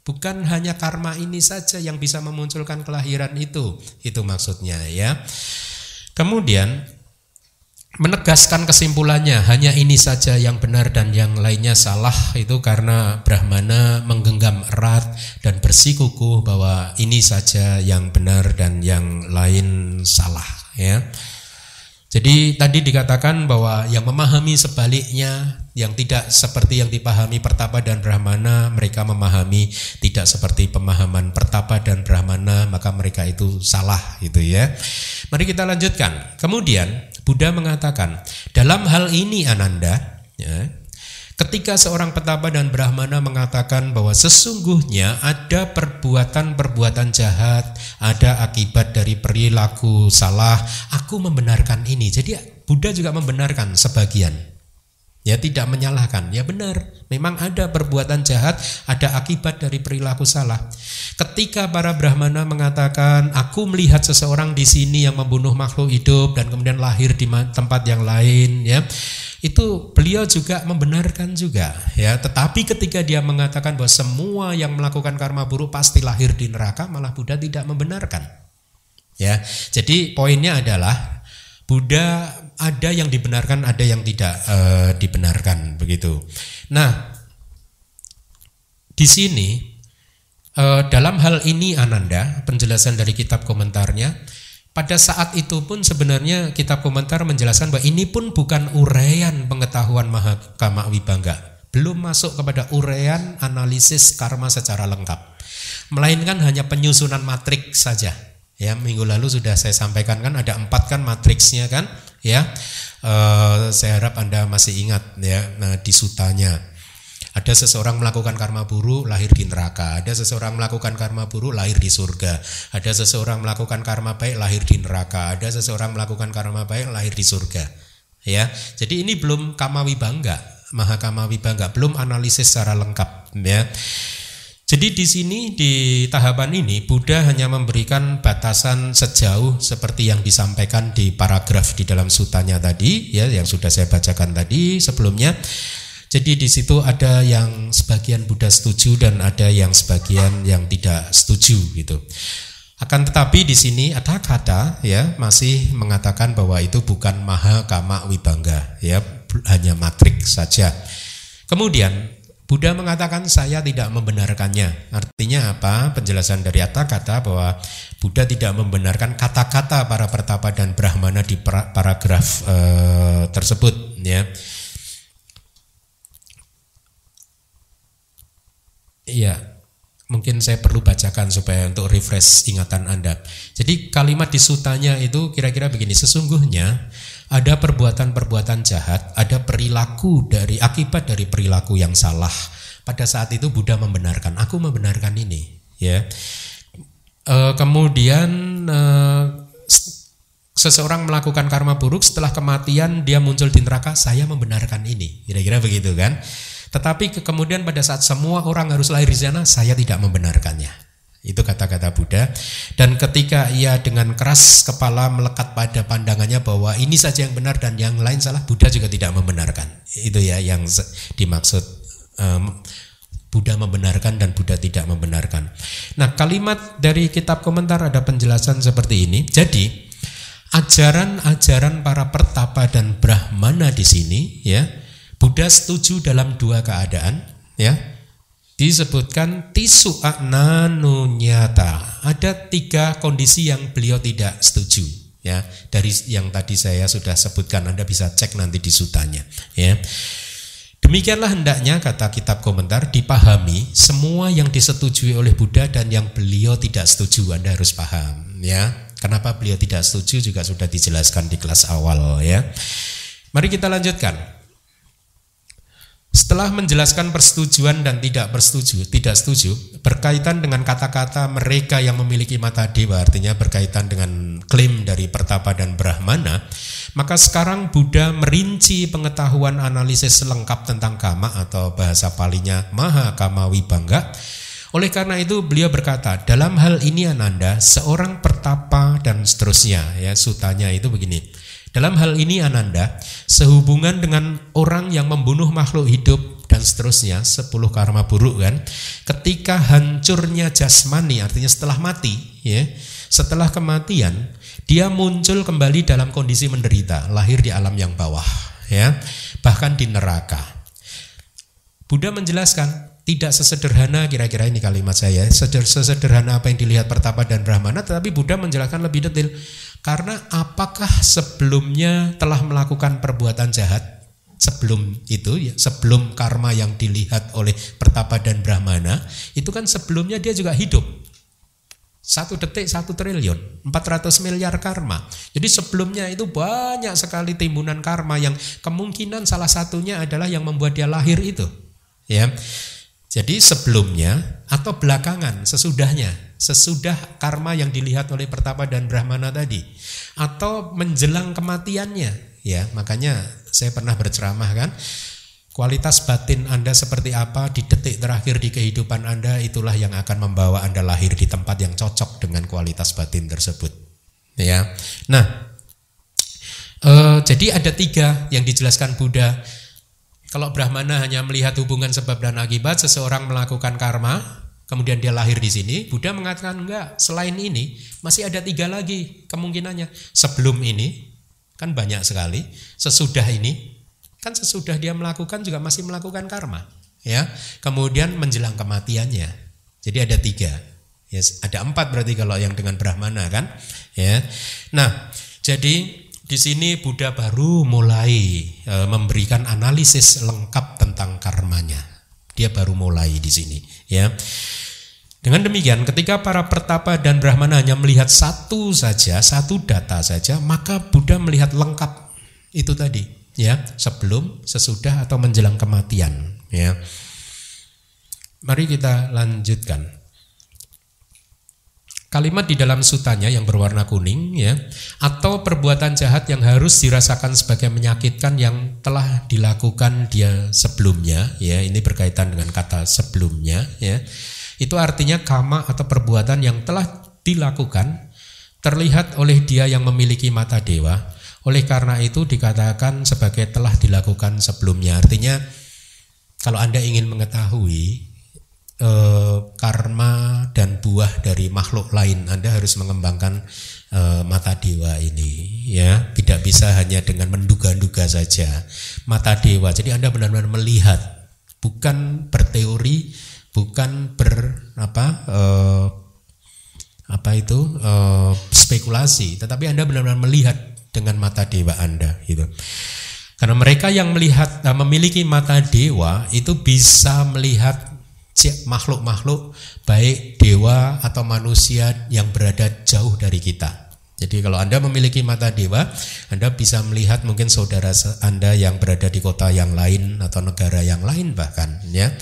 Bukan hanya karma ini saja yang bisa memunculkan kelahiran itu. Itu maksudnya ya. Kemudian menegaskan kesimpulannya hanya ini saja yang benar dan yang lainnya salah itu karena Brahmana menggenggam erat dan bersikukuh bahwa ini saja yang benar dan yang lain salah ya. Jadi tadi dikatakan bahwa yang memahami sebaliknya yang tidak seperti yang dipahami Pertapa dan Brahmana mereka memahami tidak seperti pemahaman Pertapa dan Brahmana maka mereka itu salah gitu ya. Mari kita lanjutkan. Kemudian Buddha mengatakan, dalam hal ini Ananda, ya, ketika seorang petapa dan brahmana mengatakan bahwa sesungguhnya ada perbuatan-perbuatan jahat, ada akibat dari perilaku salah, aku membenarkan ini. Jadi Buddha juga membenarkan sebagian. Ya tidak menyalahkan, ya benar. Memang ada perbuatan jahat, ada akibat dari perilaku salah. Ketika para brahmana mengatakan, aku melihat seseorang di sini yang membunuh makhluk hidup dan kemudian lahir di tempat yang lain, ya itu beliau juga membenarkan juga, ya. Tetapi ketika dia mengatakan bahwa semua yang melakukan karma buruk pasti lahir di neraka, malah Buddha tidak membenarkan. Ya, jadi poinnya adalah Buddha ada yang dibenarkan, ada yang tidak e, dibenarkan begitu. Nah, di sini E, dalam hal ini Ananda, penjelasan dari kitab komentarnya, pada saat itu pun sebenarnya kitab komentar menjelaskan bahwa ini pun bukan uraian pengetahuan Mahakama Wibangga, belum masuk kepada uraian analisis karma secara lengkap, melainkan hanya penyusunan matriks saja. Ya minggu lalu sudah saya sampaikan kan ada empat kan matriksnya kan, ya. E, saya harap anda masih ingat ya nah, di sutanya ada seseorang melakukan karma buruk lahir di neraka, ada seseorang melakukan karma buruk lahir di surga, ada seseorang melakukan karma baik lahir di neraka, ada seseorang melakukan karma baik lahir di surga. Ya, jadi ini belum kama wibangga, maha kama wibangga, belum analisis secara lengkap. Ya. Jadi di sini di tahapan ini Buddha hanya memberikan batasan sejauh seperti yang disampaikan di paragraf di dalam sutanya tadi ya yang sudah saya bacakan tadi sebelumnya jadi di situ ada yang sebagian Buddha setuju dan ada yang sebagian yang tidak setuju gitu. Akan tetapi di sini ada kata ya masih mengatakan bahwa itu bukan maha kama wibangga ya hanya matrik saja. Kemudian Buddha mengatakan saya tidak membenarkannya. Artinya apa? Penjelasan dari kata kata bahwa Buddha tidak membenarkan kata-kata para pertapa dan brahmana di paragraf eh, tersebut ya. Iya, mungkin saya perlu bacakan supaya untuk refresh ingatan Anda. Jadi kalimat di sutanya itu kira-kira begini, sesungguhnya ada perbuatan-perbuatan jahat, ada perilaku dari akibat dari perilaku yang salah. Pada saat itu Buddha membenarkan, aku membenarkan ini, ya. E, kemudian e, seseorang melakukan karma buruk setelah kematian dia muncul di neraka, saya membenarkan ini. Kira-kira begitu kan? Tetapi kemudian pada saat semua orang harus lahir di sana, saya tidak membenarkannya. Itu kata-kata Buddha. Dan ketika ia dengan keras kepala melekat pada pandangannya bahwa ini saja yang benar dan yang lain salah, Buddha juga tidak membenarkan. Itu ya yang dimaksud um, Buddha membenarkan dan Buddha tidak membenarkan. Nah, kalimat dari kitab komentar ada penjelasan seperti ini. Jadi, ajaran-ajaran para pertapa dan brahmana di sini ya Buddha setuju dalam dua keadaan, ya. Disebutkan tisu nyata. Ada tiga kondisi yang beliau tidak setuju, ya. Dari yang tadi saya sudah sebutkan, Anda bisa cek nanti di sutanya, ya. Demikianlah hendaknya kata kitab komentar dipahami semua yang disetujui oleh Buddha dan yang beliau tidak setuju Anda harus paham ya. Kenapa beliau tidak setuju juga sudah dijelaskan di kelas awal ya. Mari kita lanjutkan. Setelah menjelaskan persetujuan dan tidak bersetuju, tidak setuju, berkaitan dengan kata-kata mereka yang memiliki mata dewa, artinya berkaitan dengan klaim dari pertapa dan brahmana, maka sekarang Buddha merinci pengetahuan analisis lengkap tentang kama atau bahasa palinya maha kama wibangga. Oleh karena itu beliau berkata, dalam hal ini Ananda, seorang pertapa dan seterusnya, ya sutanya itu begini. Dalam hal ini Ananda, sehubungan dengan orang yang membunuh makhluk hidup dan seterusnya, sepuluh karma buruk kan, ketika hancurnya jasmani, artinya setelah mati, ya, setelah kematian, dia muncul kembali dalam kondisi menderita, lahir di alam yang bawah, ya, bahkan di neraka. Buddha menjelaskan tidak sesederhana kira-kira ini kalimat saya sesederhana apa yang dilihat pertapa dan brahmana tetapi Buddha menjelaskan lebih detail karena apakah sebelumnya telah melakukan perbuatan jahat? Sebelum itu ya sebelum karma yang dilihat oleh pertapa dan brahmana itu kan sebelumnya dia juga hidup. Satu detik satu triliun 400 miliar karma. Jadi sebelumnya itu banyak sekali timbunan karma yang kemungkinan salah satunya adalah yang membuat dia lahir itu ya jadi sebelumnya atau belakangan sesudahnya, sesudah karma yang dilihat oleh pertapa dan brahmana tadi atau menjelang kematiannya, ya. Makanya saya pernah berceramah kan, kualitas batin Anda seperti apa di detik terakhir di kehidupan Anda itulah yang akan membawa Anda lahir di tempat yang cocok dengan kualitas batin tersebut. Ya. Nah, eh, jadi ada tiga yang dijelaskan Buddha kalau Brahmana hanya melihat hubungan sebab dan akibat, seseorang melakukan karma, kemudian dia lahir di sini, Buddha mengatakan enggak, selain ini masih ada tiga lagi kemungkinannya. Sebelum ini, kan banyak sekali, sesudah ini, kan sesudah dia melakukan juga masih melakukan karma. ya. Kemudian menjelang kematiannya, Jadi ada tiga. Ya, ada empat berarti kalau yang dengan Brahmana kan. Ya. Nah, jadi di sini Buddha baru mulai e, memberikan analisis lengkap tentang karmanya. Dia baru mulai di sini, ya. Dengan demikian, ketika para pertapa dan brahmana hanya melihat satu saja, satu data saja, maka Buddha melihat lengkap itu tadi, ya, sebelum, sesudah atau menjelang kematian, ya. Mari kita lanjutkan. Kalimat di dalam sutanya yang berwarna kuning ya atau perbuatan jahat yang harus dirasakan sebagai menyakitkan yang telah dilakukan dia sebelumnya ya ini berkaitan dengan kata sebelumnya ya. Itu artinya kama atau perbuatan yang telah dilakukan terlihat oleh dia yang memiliki mata dewa. Oleh karena itu dikatakan sebagai telah dilakukan sebelumnya. Artinya kalau Anda ingin mengetahui eh, karma dan buah dari makhluk lain. Anda harus mengembangkan eh, mata dewa ini, ya. Tidak bisa hanya dengan menduga-duga saja. Mata dewa. Jadi Anda benar-benar melihat, bukan berteori, bukan ber apa eh, apa itu eh, spekulasi, tetapi Anda benar-benar melihat dengan mata dewa Anda, gitu. Karena mereka yang melihat memiliki mata dewa itu bisa melihat makhluk-makhluk baik dewa atau manusia yang berada jauh dari kita. Jadi kalau Anda memiliki mata dewa, Anda bisa melihat mungkin saudara Anda yang berada di kota yang lain atau negara yang lain bahkan ya.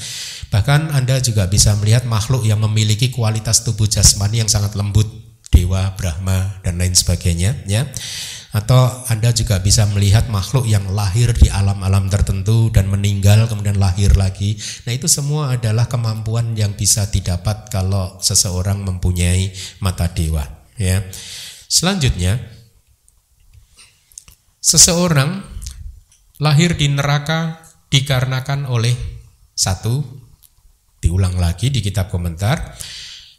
Bahkan Anda juga bisa melihat makhluk yang memiliki kualitas tubuh jasmani yang sangat lembut, dewa, Brahma dan lain sebagainya ya atau Anda juga bisa melihat makhluk yang lahir di alam-alam tertentu dan meninggal kemudian lahir lagi. Nah, itu semua adalah kemampuan yang bisa didapat kalau seseorang mempunyai mata dewa, ya. Selanjutnya, seseorang lahir di neraka dikarenakan oleh satu diulang lagi di kitab komentar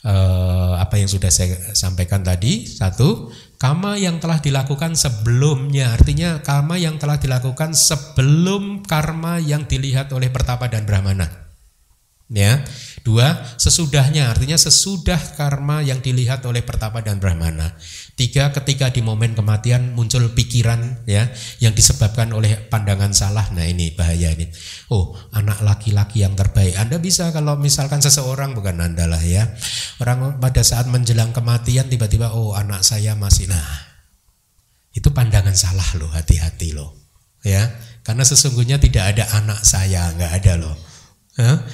eh, apa yang sudah saya sampaikan tadi satu Kama yang telah dilakukan sebelumnya, artinya karma yang telah dilakukan sebelum karma yang dilihat oleh pertapa dan brahmana. Ya. Dua, sesudahnya, artinya sesudah karma yang dilihat oleh pertapa dan brahmana. Tiga, ketika di momen kematian muncul pikiran ya yang disebabkan oleh pandangan salah. Nah ini bahaya ini. Oh anak laki-laki yang terbaik. Anda bisa kalau misalkan seseorang bukan anda lah ya. Orang pada saat menjelang kematian tiba-tiba oh anak saya masih nah itu pandangan salah loh hati-hati loh ya karena sesungguhnya tidak ada anak saya nggak ada loh.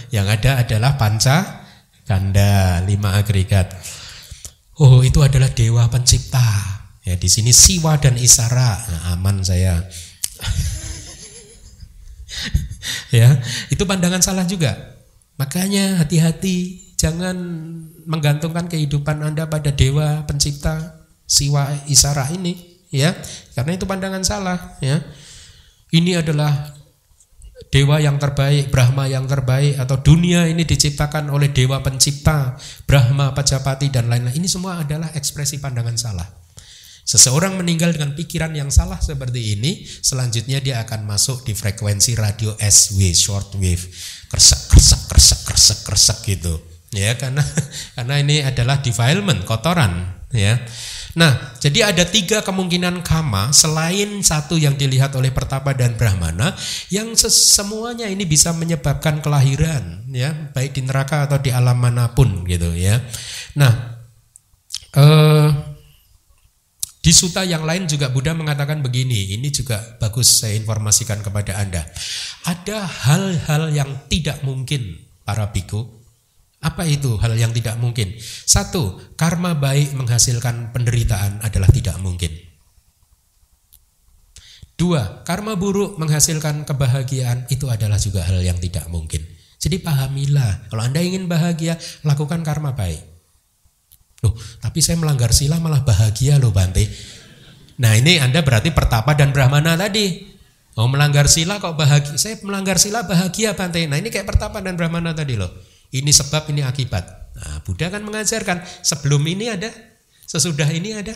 Yang ada adalah panca kanda lima agregat. Oh, itu adalah dewa pencipta. Ya, di sini Siwa dan Isara. Nah, aman saya. *laughs* ya, itu pandangan salah juga. Makanya hati-hati, jangan menggantungkan kehidupan Anda pada dewa pencipta Siwa Isara ini, ya. Karena itu pandangan salah, ya. Ini adalah dewa yang terbaik, Brahma yang terbaik atau dunia ini diciptakan oleh dewa pencipta, Brahma, Pajapati dan lain-lain. Ini semua adalah ekspresi pandangan salah. Seseorang meninggal dengan pikiran yang salah seperti ini, selanjutnya dia akan masuk di frekuensi radio SW, short wave, kresek kresek kresek kresek kresek gitu. Ya, karena *laughs* karena ini adalah defilement, kotoran, ya. Nah, jadi ada tiga kemungkinan kama selain satu yang dilihat oleh pertapa dan brahmana yang semuanya ini bisa menyebabkan kelahiran ya, baik di neraka atau di alam mana pun gitu ya. Nah, eh, di suta yang lain juga Buddha mengatakan begini, ini juga bagus saya informasikan kepada Anda. Ada hal-hal yang tidak mungkin para biku apa itu hal yang tidak mungkin? Satu, karma baik menghasilkan penderitaan adalah tidak mungkin. Dua, karma buruk menghasilkan kebahagiaan itu adalah juga hal yang tidak mungkin. Jadi pahamilah, kalau Anda ingin bahagia, lakukan karma baik. Loh, tapi saya melanggar sila malah bahagia loh Bante. Nah ini Anda berarti pertapa dan brahmana tadi. Oh melanggar sila kok bahagia? Saya melanggar sila bahagia Bante. Nah ini kayak pertapa dan brahmana tadi loh. Ini sebab, ini akibat. Nah, Buddha kan mengajarkan sebelum ini ada, sesudah ini ada,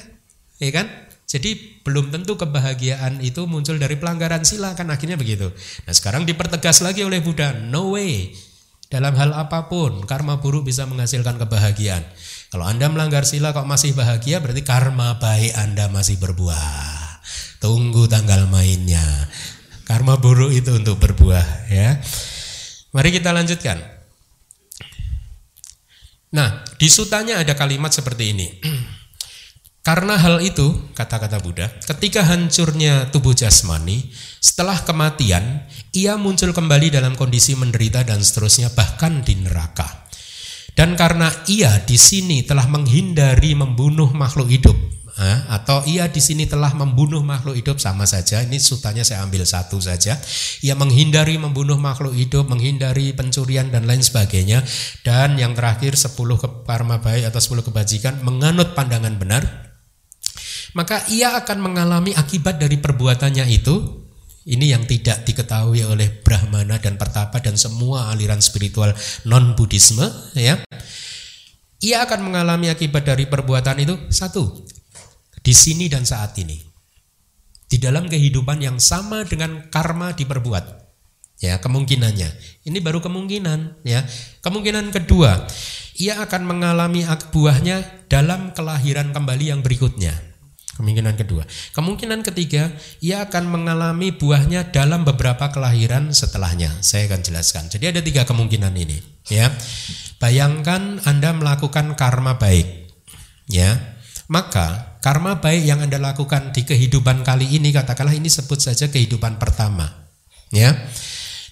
ya kan? Jadi belum tentu kebahagiaan itu muncul dari pelanggaran sila kan akhirnya begitu. Nah sekarang dipertegas lagi oleh Buddha, no way. Dalam hal apa pun, karma buruk bisa menghasilkan kebahagiaan. Kalau Anda melanggar sila kok masih bahagia, berarti karma baik Anda masih berbuah. Tunggu tanggal mainnya. Karma buruk itu untuk berbuah ya. Mari kita lanjutkan. Nah, di sutanya ada kalimat seperti ini. *clears throat* Karena hal itu, kata-kata Buddha, ketika hancurnya tubuh jasmani, setelah kematian, ia muncul kembali dalam kondisi menderita dan seterusnya, bahkan di neraka. Dan karena ia di sini telah menghindari membunuh makhluk hidup, atau ia di sini telah membunuh makhluk hidup sama saja. Ini sutanya saya ambil satu saja. Ia menghindari membunuh makhluk hidup, menghindari pencurian dan lain sebagainya. Dan yang terakhir 10 karma baik atau 10 kebajikan menganut pandangan benar maka ia akan mengalami akibat dari perbuatannya itu. Ini yang tidak diketahui oleh Brahmana dan Pertapa dan semua aliran spiritual non-Budisme ya. Ia akan mengalami akibat dari perbuatan itu satu di sini dan saat ini. Di dalam kehidupan yang sama dengan karma diperbuat. Ya, kemungkinannya. Ini baru kemungkinan ya. Kemungkinan kedua, ia akan mengalami buahnya dalam kelahiran kembali yang berikutnya. Kemungkinan kedua. Kemungkinan ketiga, ia akan mengalami buahnya dalam beberapa kelahiran setelahnya. Saya akan jelaskan. Jadi ada tiga kemungkinan ini. Ya, bayangkan Anda melakukan karma baik. Ya, maka karma baik yang Anda lakukan di kehidupan kali ini, katakanlah ini sebut saja kehidupan pertama. Ya,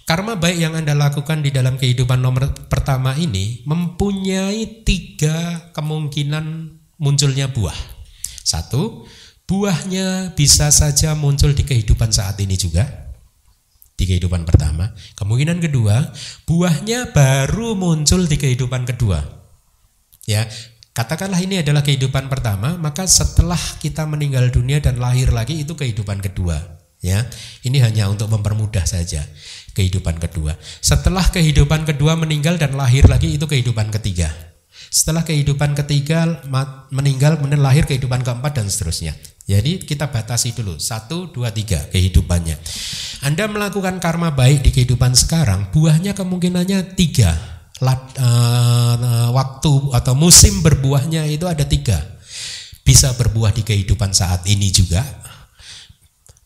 karma baik yang Anda lakukan di dalam kehidupan nomor pertama ini mempunyai tiga kemungkinan munculnya buah. Satu, buahnya bisa saja muncul di kehidupan saat ini juga. Di kehidupan pertama. Kemungkinan kedua, buahnya baru muncul di kehidupan kedua. Ya, katakanlah ini adalah kehidupan pertama, maka setelah kita meninggal dunia dan lahir lagi itu kehidupan kedua. Ya, ini hanya untuk mempermudah saja kehidupan kedua. Setelah kehidupan kedua meninggal dan lahir lagi itu kehidupan ketiga. Setelah kehidupan ketiga meninggal kemudian lahir kehidupan keempat dan seterusnya. Jadi kita batasi dulu satu dua tiga kehidupannya. Anda melakukan karma baik di kehidupan sekarang, buahnya kemungkinannya tiga. Lat, uh, waktu atau musim berbuahnya itu ada tiga. Bisa berbuah di kehidupan saat ini juga,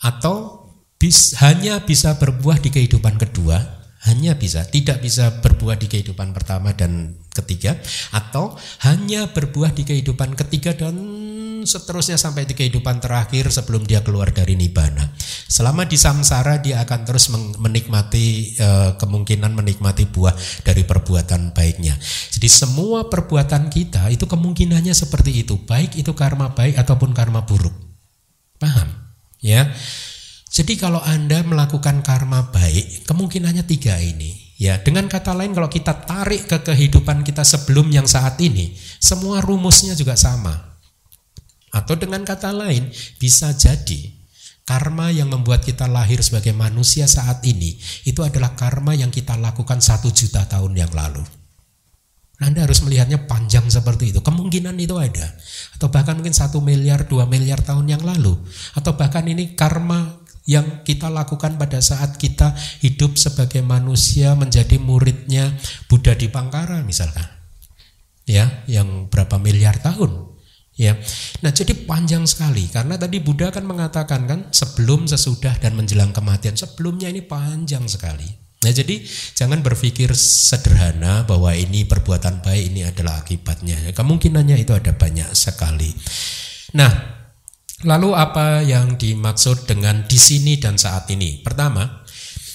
atau bis, hanya bisa berbuah di kehidupan kedua, hanya bisa, tidak bisa berbuah di kehidupan pertama dan ketiga, atau hanya berbuah di kehidupan ketiga dan seterusnya sampai di kehidupan terakhir sebelum dia keluar dari nibbana. Selama di samsara dia akan terus menikmati eh, kemungkinan menikmati buah dari perbuatan baiknya. Jadi semua perbuatan kita itu kemungkinannya seperti itu, baik itu karma baik ataupun karma buruk. Paham? Ya. Jadi kalau Anda melakukan karma baik, kemungkinannya tiga ini. Ya, dengan kata lain kalau kita tarik ke kehidupan kita sebelum yang saat ini, semua rumusnya juga sama. Atau dengan kata lain, bisa jadi karma yang membuat kita lahir sebagai manusia saat ini itu adalah karma yang kita lakukan satu juta tahun yang lalu. Anda harus melihatnya panjang seperti itu. Kemungkinan itu ada. Atau bahkan mungkin satu miliar, dua miliar tahun yang lalu. Atau bahkan ini karma yang kita lakukan pada saat kita hidup sebagai manusia menjadi muridnya Buddha di Pangkara misalkan. Ya, yang berapa miliar tahun. Ya. Nah, jadi panjang sekali karena tadi Buddha kan mengatakan kan sebelum, sesudah dan menjelang kematian. Sebelumnya ini panjang sekali. Nah, jadi jangan berpikir sederhana bahwa ini perbuatan baik ini adalah akibatnya. Kemungkinannya itu ada banyak sekali. Nah, Lalu apa yang dimaksud dengan di sini dan saat ini? Pertama,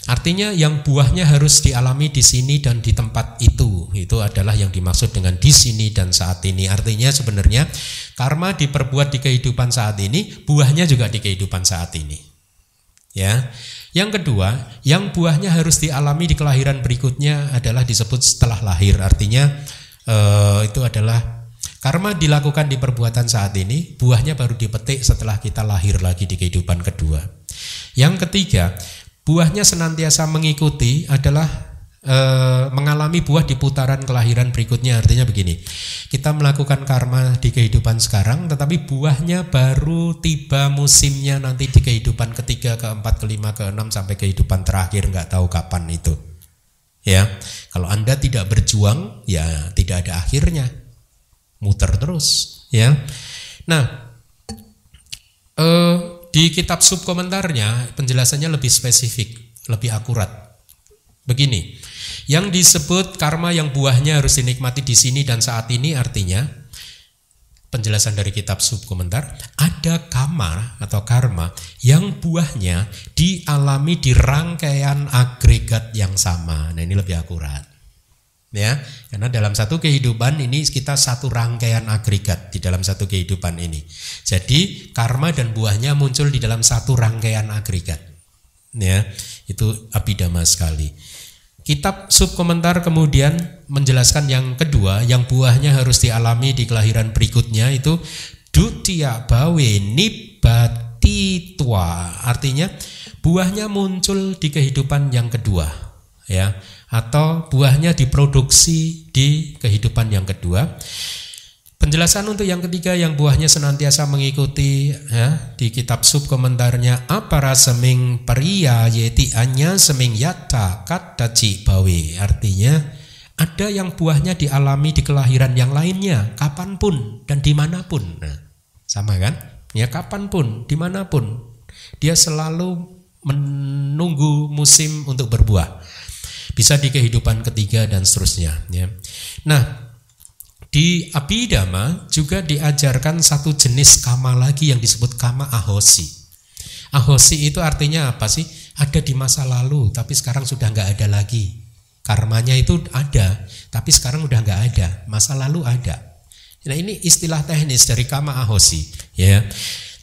artinya yang buahnya harus dialami di sini dan di tempat itu. Itu adalah yang dimaksud dengan di sini dan saat ini. Artinya sebenarnya karma diperbuat di kehidupan saat ini, buahnya juga di kehidupan saat ini. Ya. Yang kedua, yang buahnya harus dialami di kelahiran berikutnya adalah disebut setelah lahir. Artinya eh, itu adalah Karma dilakukan di perbuatan saat ini, buahnya baru dipetik setelah kita lahir lagi di kehidupan kedua. Yang ketiga, buahnya senantiasa mengikuti adalah e, mengalami buah di putaran kelahiran berikutnya. Artinya begini, kita melakukan karma di kehidupan sekarang, tetapi buahnya baru tiba musimnya nanti di kehidupan ketiga, keempat, kelima, keenam sampai kehidupan terakhir, nggak tahu kapan itu. Ya, kalau Anda tidak berjuang, ya tidak ada akhirnya. Muter terus, ya. Nah, eh, di kitab subkomentarnya penjelasannya lebih spesifik, lebih akurat. Begini, yang disebut karma yang buahnya harus dinikmati di sini dan saat ini artinya penjelasan dari kitab subkomentar, ada kama atau karma yang buahnya dialami di rangkaian agregat yang sama. Nah, ini lebih akurat. Ya, karena dalam satu kehidupan ini kita satu rangkaian agregat di dalam satu kehidupan ini. Jadi karma dan buahnya muncul di dalam satu rangkaian agregat. Ya, itu abidama sekali. Kitab subkomentar kemudian menjelaskan yang kedua, yang buahnya harus dialami di kelahiran berikutnya itu dutia bawe nibati tua. Artinya buahnya muncul di kehidupan yang kedua, ya, atau buahnya diproduksi di kehidupan yang kedua. Penjelasan untuk yang ketiga yang buahnya senantiasa mengikuti ya, di kitab sub komentarnya apa seming pria yeti anya seming yata kataci bawe. Artinya ada yang buahnya dialami di kelahiran yang lainnya kapan pun dan di mana pun. Nah, sama kan? Ya kapan pun di mana pun. Dia selalu menunggu musim untuk berbuah bisa di kehidupan ketiga dan seterusnya ya nah di Abhidhamma juga diajarkan satu jenis kama lagi yang disebut kama ahosi. Ahosi itu artinya apa sih? Ada di masa lalu, tapi sekarang sudah nggak ada lagi. Karmanya itu ada, tapi sekarang udah nggak ada. Masa lalu ada. Nah ini istilah teknis dari kama ahosi. Ya,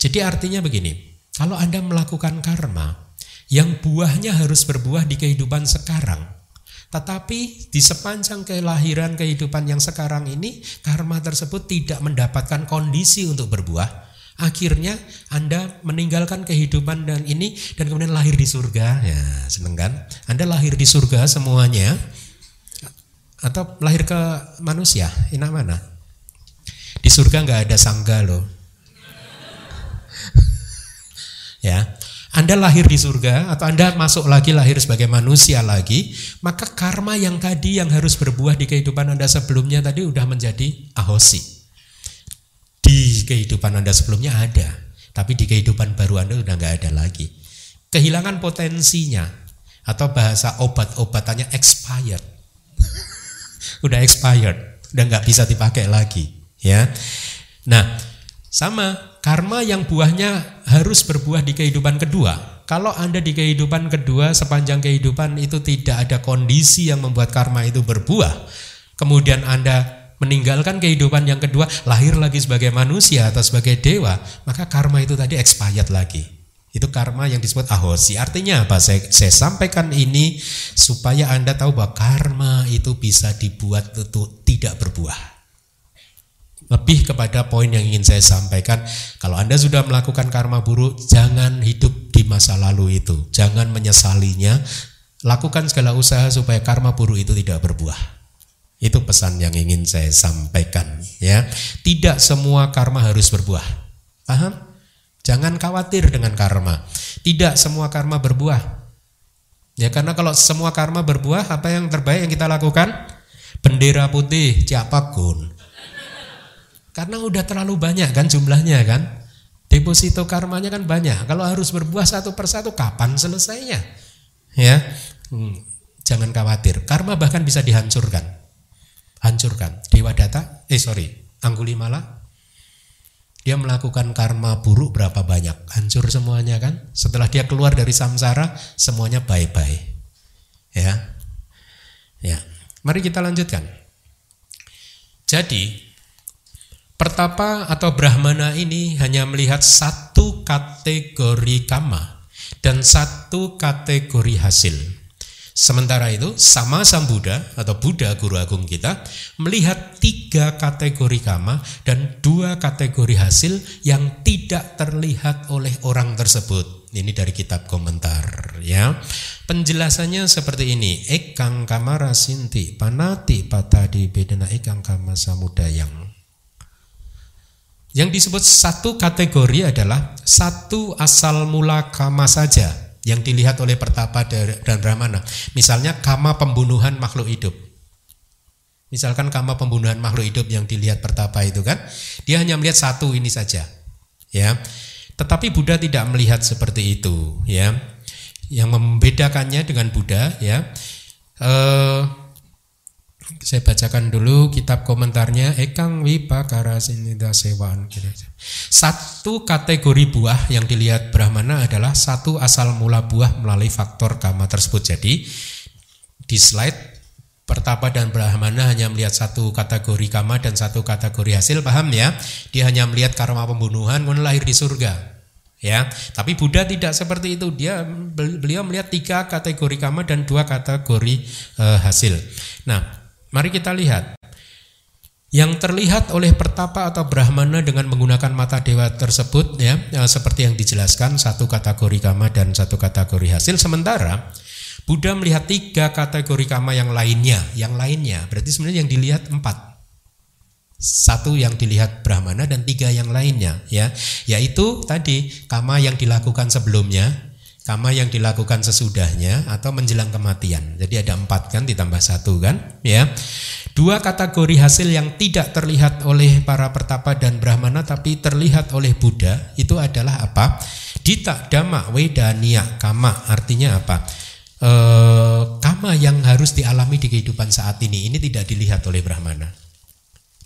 jadi artinya begini. Kalau anda melakukan karma yang buahnya harus berbuah di kehidupan sekarang, tetapi di sepanjang kelahiran kehidupan yang sekarang ini, karma tersebut tidak mendapatkan kondisi untuk berbuah. Akhirnya Anda meninggalkan kehidupan dan ini dan kemudian lahir di surga. Ya, seneng kan? Anda lahir di surga semuanya atau lahir ke manusia? Enak mana? Di surga nggak ada sangga loh. ya, anda lahir di surga atau Anda masuk lagi lahir sebagai manusia lagi, maka karma yang tadi yang harus berbuah di kehidupan Anda sebelumnya tadi udah menjadi ahosi. Di kehidupan Anda sebelumnya ada, tapi di kehidupan baru Anda udah nggak ada lagi. Kehilangan potensinya atau bahasa obat-obatannya expired. *laughs* udah expired, udah nggak bisa dipakai lagi, ya. Nah, sama, karma yang buahnya harus berbuah di kehidupan kedua. Kalau Anda di kehidupan kedua sepanjang kehidupan itu tidak ada kondisi yang membuat karma itu berbuah, kemudian Anda meninggalkan kehidupan yang kedua, lahir lagi sebagai manusia atau sebagai dewa, maka karma itu tadi expired lagi. Itu karma yang disebut ahosi. Artinya apa? Saya, saya sampaikan ini supaya Anda tahu bahwa karma itu bisa dibuat untuk tidak berbuah. Lebih kepada poin yang ingin saya sampaikan, kalau Anda sudah melakukan karma buruk, jangan hidup di masa lalu itu. Jangan menyesalinya. Lakukan segala usaha supaya karma buruk itu tidak berbuah. Itu pesan yang ingin saya sampaikan, ya. Tidak semua karma harus berbuah. Paham? Jangan khawatir dengan karma. Tidak semua karma berbuah. Ya karena kalau semua karma berbuah, apa yang terbaik yang kita lakukan? Bendera putih, ciapagun. Karena udah terlalu banyak kan jumlahnya kan. Deposito karmanya kan banyak. Kalau harus berbuah satu persatu kapan selesainya? Ya, hmm, jangan khawatir. Karma bahkan bisa dihancurkan. Hancurkan. Dewa Data, eh sorry, Anggulimala dia melakukan karma buruk berapa banyak hancur semuanya kan setelah dia keluar dari samsara semuanya bye-bye ya ya mari kita lanjutkan jadi Pertapa atau Brahmana ini hanya melihat satu kategori kama dan satu kategori hasil. Sementara itu, sama Sang Buddha atau Buddha Guru Agung kita melihat tiga kategori kama dan dua kategori hasil yang tidak terlihat oleh orang tersebut. Ini dari kitab komentar ya. Penjelasannya seperti ini. Ekang kamara sinti panati patadi bedana ekang kama samudayang. Yang disebut satu kategori adalah satu asal mula kama saja, yang dilihat oleh Pertapa dan Brahmana. Misalnya kama pembunuhan makhluk hidup. Misalkan kama pembunuhan makhluk hidup yang dilihat Pertapa itu kan, dia hanya melihat satu ini saja. Ya. Tetapi Buddha tidak melihat seperti itu, ya. Yang membedakannya dengan Buddha, ya. Eh, saya bacakan dulu kitab komentarnya Ekang Wipakara Sinida Sewan. Satu kategori buah yang dilihat Brahmana adalah satu asal mula buah melalui faktor kama tersebut. Jadi di slide Pertapa dan Brahmana hanya melihat satu kategori kama dan satu kategori hasil, paham ya? Dia hanya melihat karma pembunuhan, kemudian lahir di surga. Ya, tapi Buddha tidak seperti itu. Dia beliau melihat tiga kategori kama dan dua kategori uh, hasil. Nah, Mari kita lihat. Yang terlihat oleh pertapa atau brahmana dengan menggunakan mata dewa tersebut ya, ya seperti yang dijelaskan satu kategori kama dan satu kategori hasil sementara Buddha melihat tiga kategori kama yang lainnya, yang lainnya berarti sebenarnya yang dilihat empat, satu yang dilihat brahmana dan tiga yang lainnya ya, yaitu tadi kama yang dilakukan sebelumnya, Kama yang dilakukan sesudahnya atau menjelang kematian. Jadi ada empat kan ditambah satu kan, ya. Dua kategori hasil yang tidak terlihat oleh para pertapa dan brahmana tapi terlihat oleh Buddha itu adalah apa? Dita dama wedania kama artinya apa? E, kama yang harus dialami di kehidupan saat ini ini tidak dilihat oleh brahmana.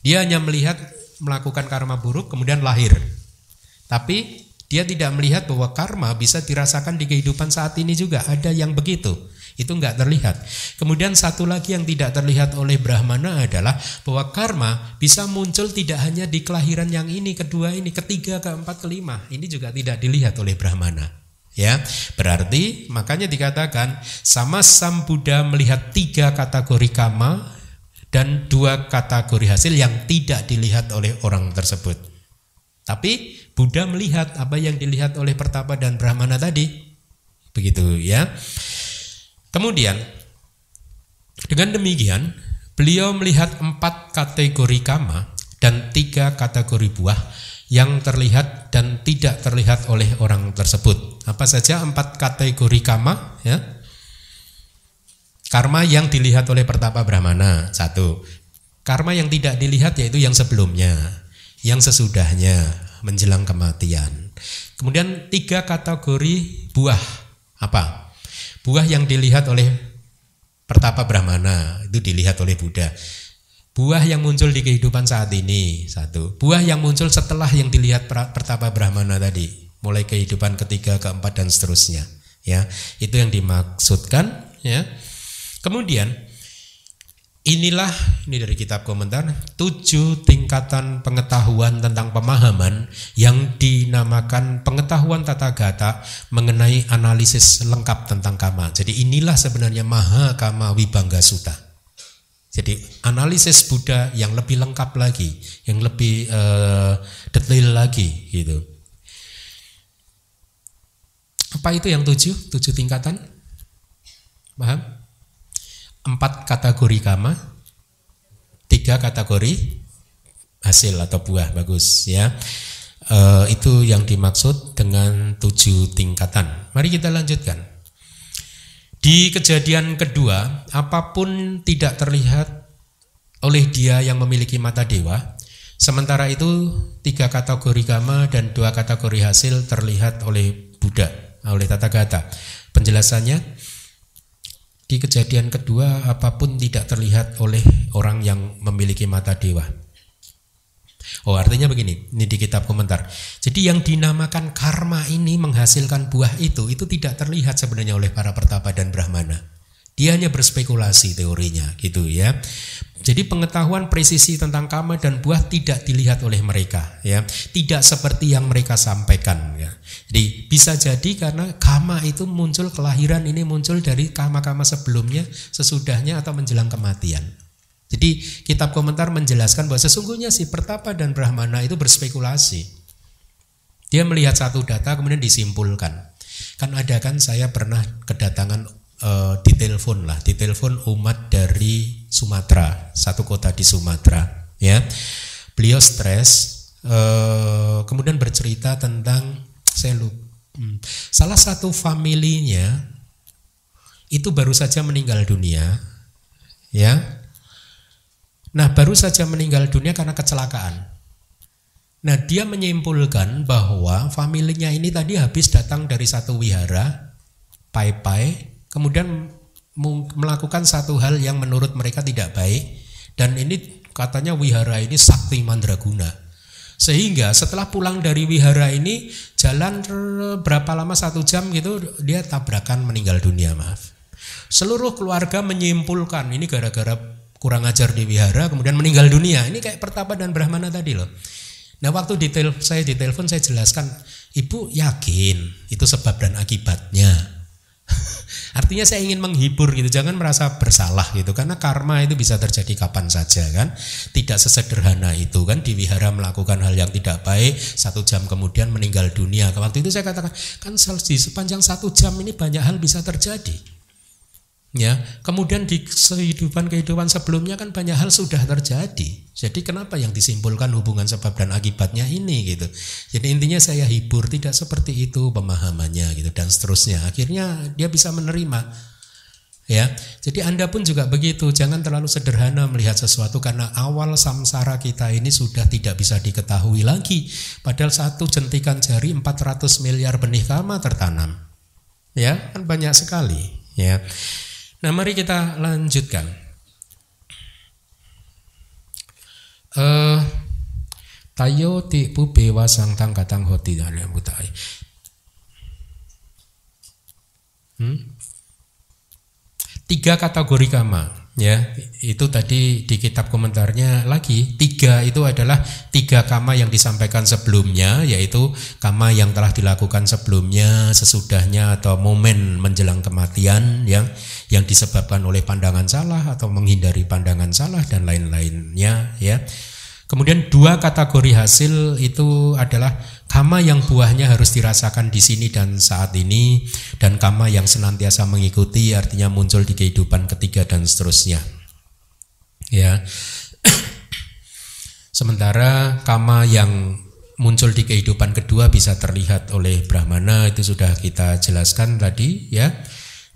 Dia hanya melihat melakukan karma buruk kemudian lahir. Tapi dia tidak melihat bahwa karma bisa dirasakan di kehidupan saat ini juga. Ada yang begitu. Itu nggak terlihat. Kemudian satu lagi yang tidak terlihat oleh Brahmana adalah bahwa karma bisa muncul tidak hanya di kelahiran yang ini, kedua ini, ketiga, keempat, kelima. Ini juga tidak dilihat oleh Brahmana. Ya, berarti makanya dikatakan sama Sam Buddha melihat tiga kategori kama dan dua kategori hasil yang tidak dilihat oleh orang tersebut. Tapi Buddha melihat apa yang dilihat oleh Pertapa dan Brahmana tadi. Begitu ya. Kemudian dengan demikian beliau melihat empat kategori kama dan tiga kategori buah yang terlihat dan tidak terlihat oleh orang tersebut. Apa saja empat kategori kama ya? Karma yang dilihat oleh Pertapa Brahmana satu. Karma yang tidak dilihat yaitu yang sebelumnya, yang sesudahnya, menjelang kematian. Kemudian tiga kategori buah apa? Buah yang dilihat oleh pertapa Brahmana itu dilihat oleh Buddha. Buah yang muncul di kehidupan saat ini satu. Buah yang muncul setelah yang dilihat pertapa Brahmana tadi, mulai kehidupan ketiga, keempat dan seterusnya. Ya, itu yang dimaksudkan. Ya. Kemudian Inilah ini dari kitab komentar tujuh tingkatan pengetahuan tentang pemahaman yang dinamakan pengetahuan tata gata mengenai analisis lengkap tentang kama. Jadi inilah sebenarnya maha kama wibangga suta. Jadi analisis Buddha yang lebih lengkap lagi, yang lebih uh, detail lagi gitu. Apa itu yang tujuh? Tujuh tingkatan? Paham? Empat kategori kama, tiga kategori hasil atau buah bagus ya. E, itu yang dimaksud dengan tujuh tingkatan. Mari kita lanjutkan. Di kejadian kedua, apa pun tidak terlihat oleh dia yang memiliki mata dewa, sementara itu tiga kategori kama dan dua kategori hasil terlihat oleh Buddha, oleh Tata Gata. Penjelasannya, di kejadian kedua apa pun tidak terlihat oleh orang yang memiliki mata dewa. Oh artinya begini, ini di kitab komentar. Jadi yang dinamakan karma ini menghasilkan buah itu, itu tidak terlihat sebenarnya oleh para pertapa dan brahmana. Dia hanya berspekulasi teorinya gitu ya. Jadi pengetahuan presisi tentang kama dan buah tidak dilihat oleh mereka ya. Tidak seperti yang mereka sampaikan ya. Jadi bisa jadi karena kama itu muncul kelahiran ini muncul dari kama-kama sebelumnya, sesudahnya atau menjelang kematian. Jadi kitab komentar menjelaskan bahwa sesungguhnya si pertapa dan brahmana itu berspekulasi. Dia melihat satu data kemudian disimpulkan. Kan ada kan saya pernah kedatangan uh, ditelepon lah, ditelepon umat dari Sumatera, satu kota di Sumatera, ya. Beliau stres, uh, kemudian bercerita tentang saya Hmm. Salah satu familinya itu baru saja meninggal dunia, ya. Nah, baru saja meninggal dunia karena kecelakaan. Nah, dia menyimpulkan bahwa familinya ini tadi habis datang dari satu wihara, pai-pai, kemudian melakukan satu hal yang menurut mereka tidak baik, dan ini katanya wihara ini sakti mandraguna. Sehingga setelah pulang dari wihara ini jalan berapa lama satu jam gitu dia tabrakan meninggal dunia maaf. Seluruh keluarga menyimpulkan ini gara-gara kurang ajar di wihara kemudian meninggal dunia. Ini kayak pertapa dan brahmana tadi loh. Nah waktu detail saya ditelepon saya jelaskan ibu yakin itu sebab dan akibatnya. *laughs* Artinya saya ingin menghibur gitu, jangan merasa bersalah gitu karena karma itu bisa terjadi kapan saja kan. Tidak sesederhana itu kan di wihara melakukan hal yang tidak baik, satu jam kemudian meninggal dunia. Waktu itu saya katakan kan di sepanjang satu jam ini banyak hal bisa terjadi. Ya, kemudian di kehidupan-kehidupan sebelumnya kan banyak hal sudah terjadi. Jadi kenapa yang disimpulkan hubungan sebab dan akibatnya ini gitu. Jadi intinya saya hibur tidak seperti itu pemahamannya gitu dan seterusnya. Akhirnya dia bisa menerima. Ya. Jadi Anda pun juga begitu, jangan terlalu sederhana melihat sesuatu karena awal samsara kita ini sudah tidak bisa diketahui lagi. Padahal satu jentikan jari 400 miliar benih kama tertanam. Ya, kan banyak sekali, ya. Nah, mari kita lanjutkan. Eh tayo ti pube wasang tang katang hoti yang butai. Hmm? Tiga kategori kama ya itu tadi di kitab komentarnya lagi. Tiga itu adalah tiga kama yang disampaikan sebelumnya yaitu kama yang telah dilakukan sebelumnya sesudahnya atau momen menjelang kematian yang yang disebabkan oleh pandangan salah atau menghindari pandangan salah dan lain-lainnya ya Kemudian dua kategori hasil itu adalah kama yang buahnya harus dirasakan di sini dan saat ini dan kama yang senantiasa mengikuti artinya muncul di kehidupan ketiga dan seterusnya. Ya. *clears throat* Sementara kama yang muncul di kehidupan kedua bisa terlihat oleh Brahmana itu sudah kita jelaskan tadi ya.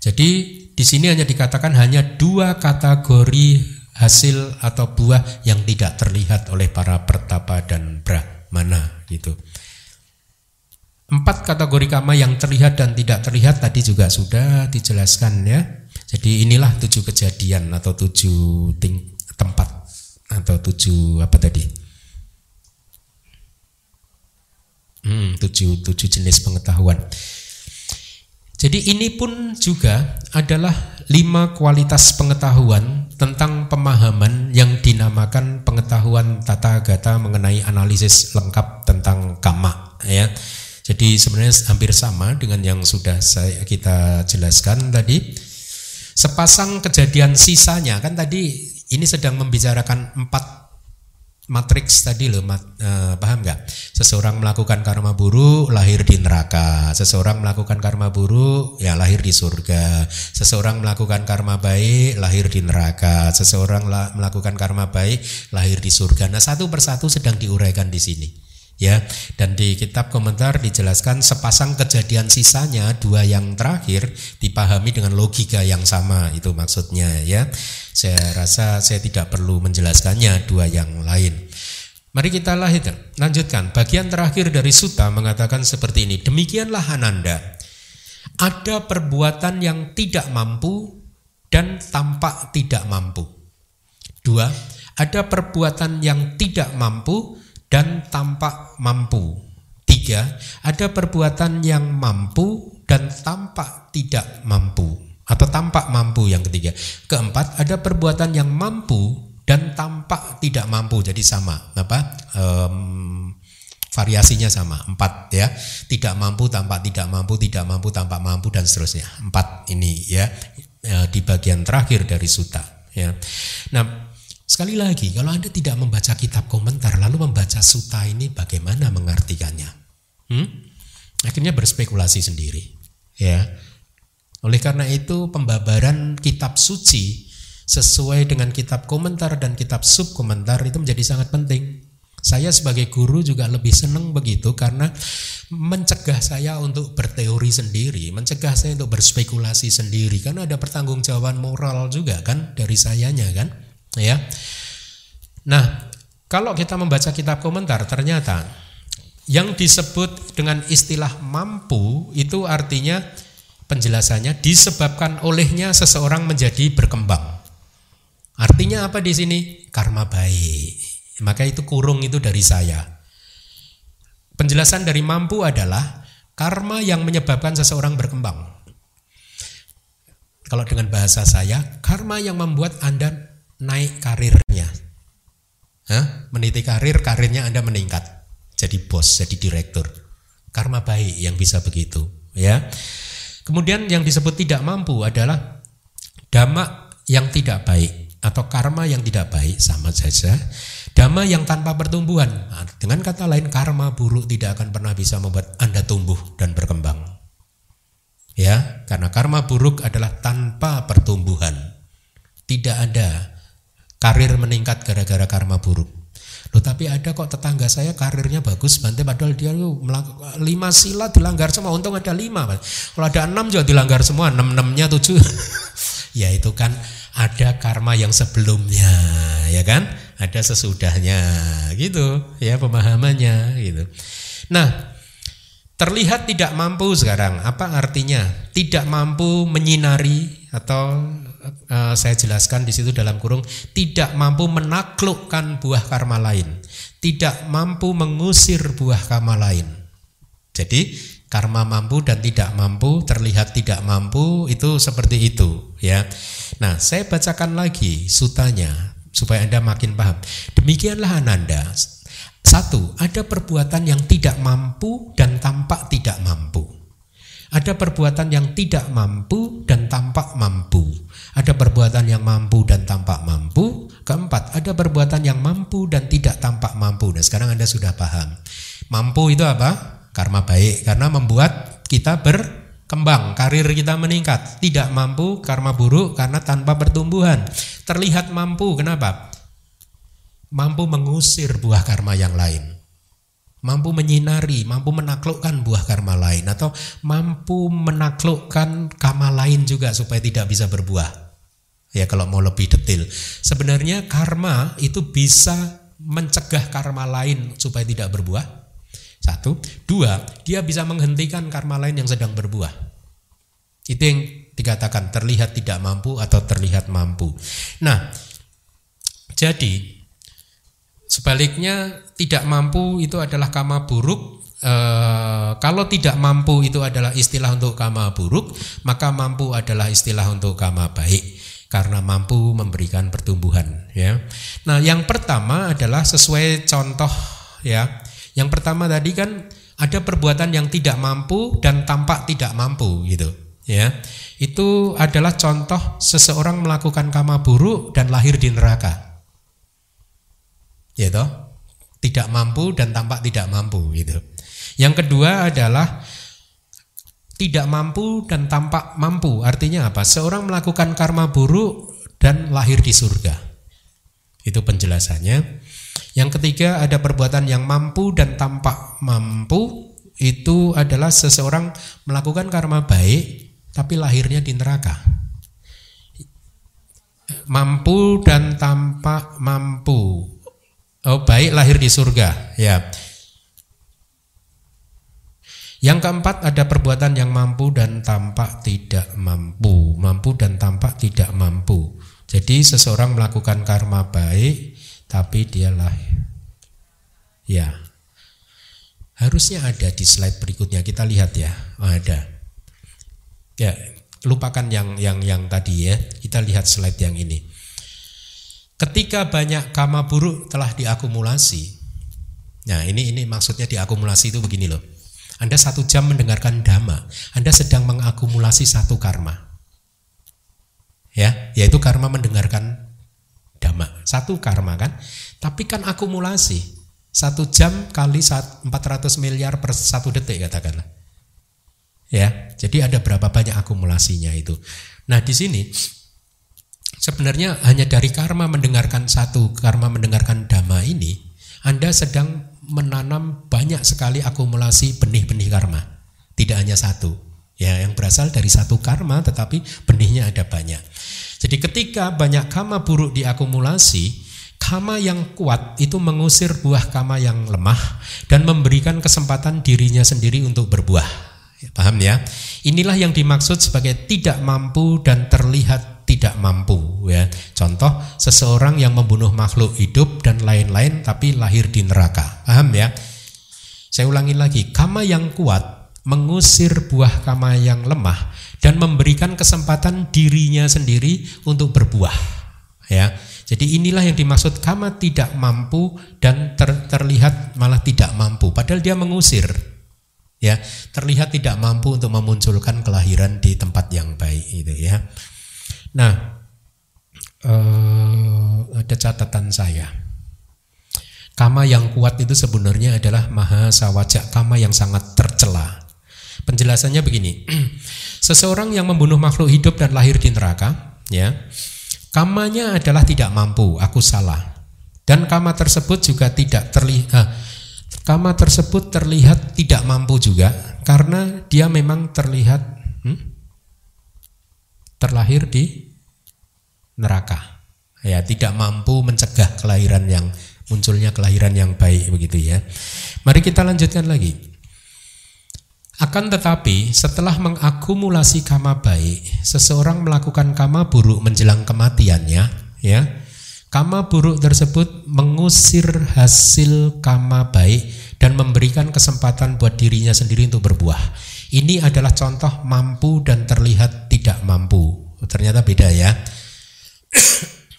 Jadi di sini hanya dikatakan hanya dua kategori hasil atau buah yang tidak terlihat oleh para pertapa dan brahmana gitu. Empat kategori kama yang terlihat dan tidak terlihat tadi juga sudah dijelaskan ya. Jadi inilah tujuh kejadian atau tujuh ting tempat atau tujuh apa tadi? Hmm, tujuh, tujuh jenis pengetahuan. Jadi ini pun juga adalah lima kualitas pengetahuan tentang pemahaman yang dinamakan pengetahuan tata gata mengenai analisis lengkap tentang kama ya. Jadi sebenarnya hampir sama dengan yang sudah saya kita jelaskan tadi. Sepasang kejadian sisanya kan tadi ini sedang membicarakan empat matriks tadi loh, mat, uh, paham nggak? Seseorang melakukan karma buruk lahir di neraka, seseorang melakukan karma buruk ya lahir di surga, seseorang melakukan karma baik lahir di neraka, seseorang melakukan karma baik lahir di surga. Nah satu persatu sedang diuraikan di sini ya. Dan di kitab komentar dijelaskan sepasang kejadian sisanya dua yang terakhir dipahami dengan logika yang sama itu maksudnya ya. Saya rasa saya tidak perlu menjelaskannya dua yang lain. Mari kita lanjutkan. Bagian terakhir dari suta mengatakan seperti ini demikianlah Ananda. Ada perbuatan yang tidak mampu dan tampak tidak mampu. Dua ada perbuatan yang tidak mampu dan tampak mampu. Tiga, ada perbuatan yang mampu dan tampak tidak mampu atau tampak mampu yang ketiga. Keempat, ada perbuatan yang mampu dan tampak tidak mampu. Jadi sama, apa? Um, variasinya sama empat ya tidak mampu tampak tidak mampu tidak mampu tampak mampu dan seterusnya empat ini ya e, di bagian terakhir dari suta ya nah Sekali lagi, kalau Anda tidak membaca kitab komentar lalu membaca suta ini bagaimana mengartikannya? Hmm? Akhirnya berspekulasi sendiri. Ya. Oleh karena itu pembabaran kitab suci sesuai dengan kitab komentar dan kitab subkomentar itu menjadi sangat penting. Saya sebagai guru juga lebih senang begitu karena mencegah saya untuk berteori sendiri, mencegah saya untuk berspekulasi sendiri karena ada pertanggungjawaban moral juga kan dari sayanya kan, ya. Nah, kalau kita membaca kitab komentar ternyata yang disebut dengan istilah mampu itu artinya penjelasannya disebabkan olehnya seseorang menjadi berkembang. Artinya apa di sini? Karma baik. Maka itu kurung itu dari saya. Penjelasan dari mampu adalah karma yang menyebabkan seseorang berkembang. Kalau dengan bahasa saya, karma yang membuat Anda naik karirnya. Hah? Meniti karir, karirnya Anda meningkat. Jadi bos, jadi direktur. Karma baik yang bisa begitu, ya. Kemudian yang disebut tidak mampu adalah dhamma yang tidak baik atau karma yang tidak baik sama saja dhamma yang tanpa pertumbuhan nah, dengan kata lain karma buruk tidak akan pernah bisa membuat anda tumbuh dan berkembang ya karena karma buruk adalah tanpa pertumbuhan tidak ada karir meningkat gara-gara karma buruk Loh tapi ada kok tetangga saya karirnya bagus Bante padahal dia lima sila dilanggar semua Untung ada lima Kalau ada enam juga dilanggar semua Enam enamnya tujuh *laughs* Ya itu kan ada karma yang sebelumnya, ya kan? Ada sesudahnya, gitu, ya pemahamannya, gitu. Nah, terlihat tidak mampu sekarang. Apa artinya? Tidak mampu menyinari atau uh, saya jelaskan di situ dalam kurung tidak mampu menaklukkan buah karma lain, tidak mampu mengusir buah karma lain. Jadi karma mampu dan tidak mampu terlihat tidak mampu itu seperti itu ya. Nah, saya bacakan lagi sutanya supaya Anda makin paham. Demikianlah Ananda. Satu, ada perbuatan yang tidak mampu dan tampak tidak mampu. Ada perbuatan yang tidak mampu dan tampak mampu. Ada perbuatan yang mampu dan tampak mampu. Keempat, ada perbuatan yang mampu dan tidak tampak mampu. Nah, sekarang Anda sudah paham. Mampu itu apa? Karma baik karena membuat kita berkembang, karir kita meningkat. Tidak mampu karma buruk karena tanpa pertumbuhan. Terlihat mampu, kenapa? Mampu mengusir buah karma yang lain. Mampu menyinari, mampu menaklukkan buah karma lain atau mampu menaklukkan karma lain juga supaya tidak bisa berbuah. Ya kalau mau lebih detail. Sebenarnya karma itu bisa mencegah karma lain supaya tidak berbuah satu, dua, dia bisa menghentikan karma lain yang sedang berbuah. Itu yang dikatakan terlihat tidak mampu atau terlihat mampu. Nah, jadi sebaliknya tidak mampu itu adalah kama buruk. E, kalau tidak mampu itu adalah istilah untuk kama buruk, maka mampu adalah istilah untuk kama baik karena mampu memberikan pertumbuhan ya. Nah, yang pertama adalah sesuai contoh ya yang pertama tadi kan ada perbuatan yang tidak mampu dan tampak tidak mampu gitu, ya. Itu adalah contoh seseorang melakukan kama buruk dan lahir di neraka. Ya toh? Tidak mampu dan tampak tidak mampu gitu. Yang kedua adalah tidak mampu dan tampak mampu. Artinya apa? Seorang melakukan karma buruk dan lahir di surga. Itu penjelasannya. Yang ketiga ada perbuatan yang mampu dan tampak mampu itu adalah seseorang melakukan karma baik tapi lahirnya di neraka. Mampu dan tampak mampu. Oh, baik lahir di surga, ya. Yang keempat ada perbuatan yang mampu dan tampak tidak mampu, mampu dan tampak tidak mampu. Jadi seseorang melakukan karma baik tapi dialah ya. Harusnya ada di slide berikutnya. Kita lihat ya. Oh, ada. Ya lupakan yang yang yang tadi ya. Kita lihat slide yang ini. Ketika banyak kama buruk telah diakumulasi. Nah ini ini maksudnya diakumulasi itu begini loh anda satu jam mendengarkan dhamma Anda sedang mengakumulasi satu karma ya yaitu karma mendengarkan dhamma. Satu karma kan. Tapi kan akumulasi. Satu jam kali 400 miliar per satu detik katakanlah. Ya, jadi ada berapa banyak akumulasinya itu. Nah di sini sebenarnya hanya dari karma mendengarkan satu karma mendengarkan dhamma ini Anda sedang menanam banyak sekali akumulasi benih-benih karma. Tidak hanya satu. Ya, yang berasal dari satu karma tetapi benihnya ada banyak. Jadi ketika banyak karma buruk diakumulasi, karma yang kuat itu mengusir buah karma yang lemah dan memberikan kesempatan dirinya sendiri untuk berbuah. Paham ya? Inilah yang dimaksud sebagai tidak mampu dan terlihat tidak mampu ya. Contoh seseorang yang membunuh makhluk hidup dan lain-lain tapi lahir di neraka. Paham ya? Saya ulangi lagi, kama yang kuat mengusir buah kama yang lemah dan memberikan kesempatan dirinya sendiri untuk berbuah. Ya. Jadi inilah yang dimaksud kama tidak mampu dan ter, terlihat malah tidak mampu padahal dia mengusir ya terlihat tidak mampu untuk memunculkan kelahiran di tempat yang baik itu ya nah eh, ada catatan saya. Kama yang kuat itu sebenarnya adalah maha sawajak kama yang sangat tercela. Penjelasannya begini. *clears throat* Seseorang yang membunuh makhluk hidup dan lahir di neraka ya kamanya adalah tidak mampu aku salah. Dan kama tersebut juga tidak terlihat Kama tersebut terlihat tidak mampu juga karena dia memang terlihat hmm, terlahir di neraka. Ya, tidak mampu mencegah kelahiran yang munculnya kelahiran yang baik begitu ya. Mari kita lanjutkan lagi. Akan tetapi setelah mengakumulasi kama baik, seseorang melakukan kama buruk menjelang kematiannya, ya Kama buruk tersebut mengusir hasil kama baik dan memberikan kesempatan buat dirinya sendiri untuk berbuah. Ini adalah contoh mampu dan terlihat tidak mampu. Ternyata beda ya.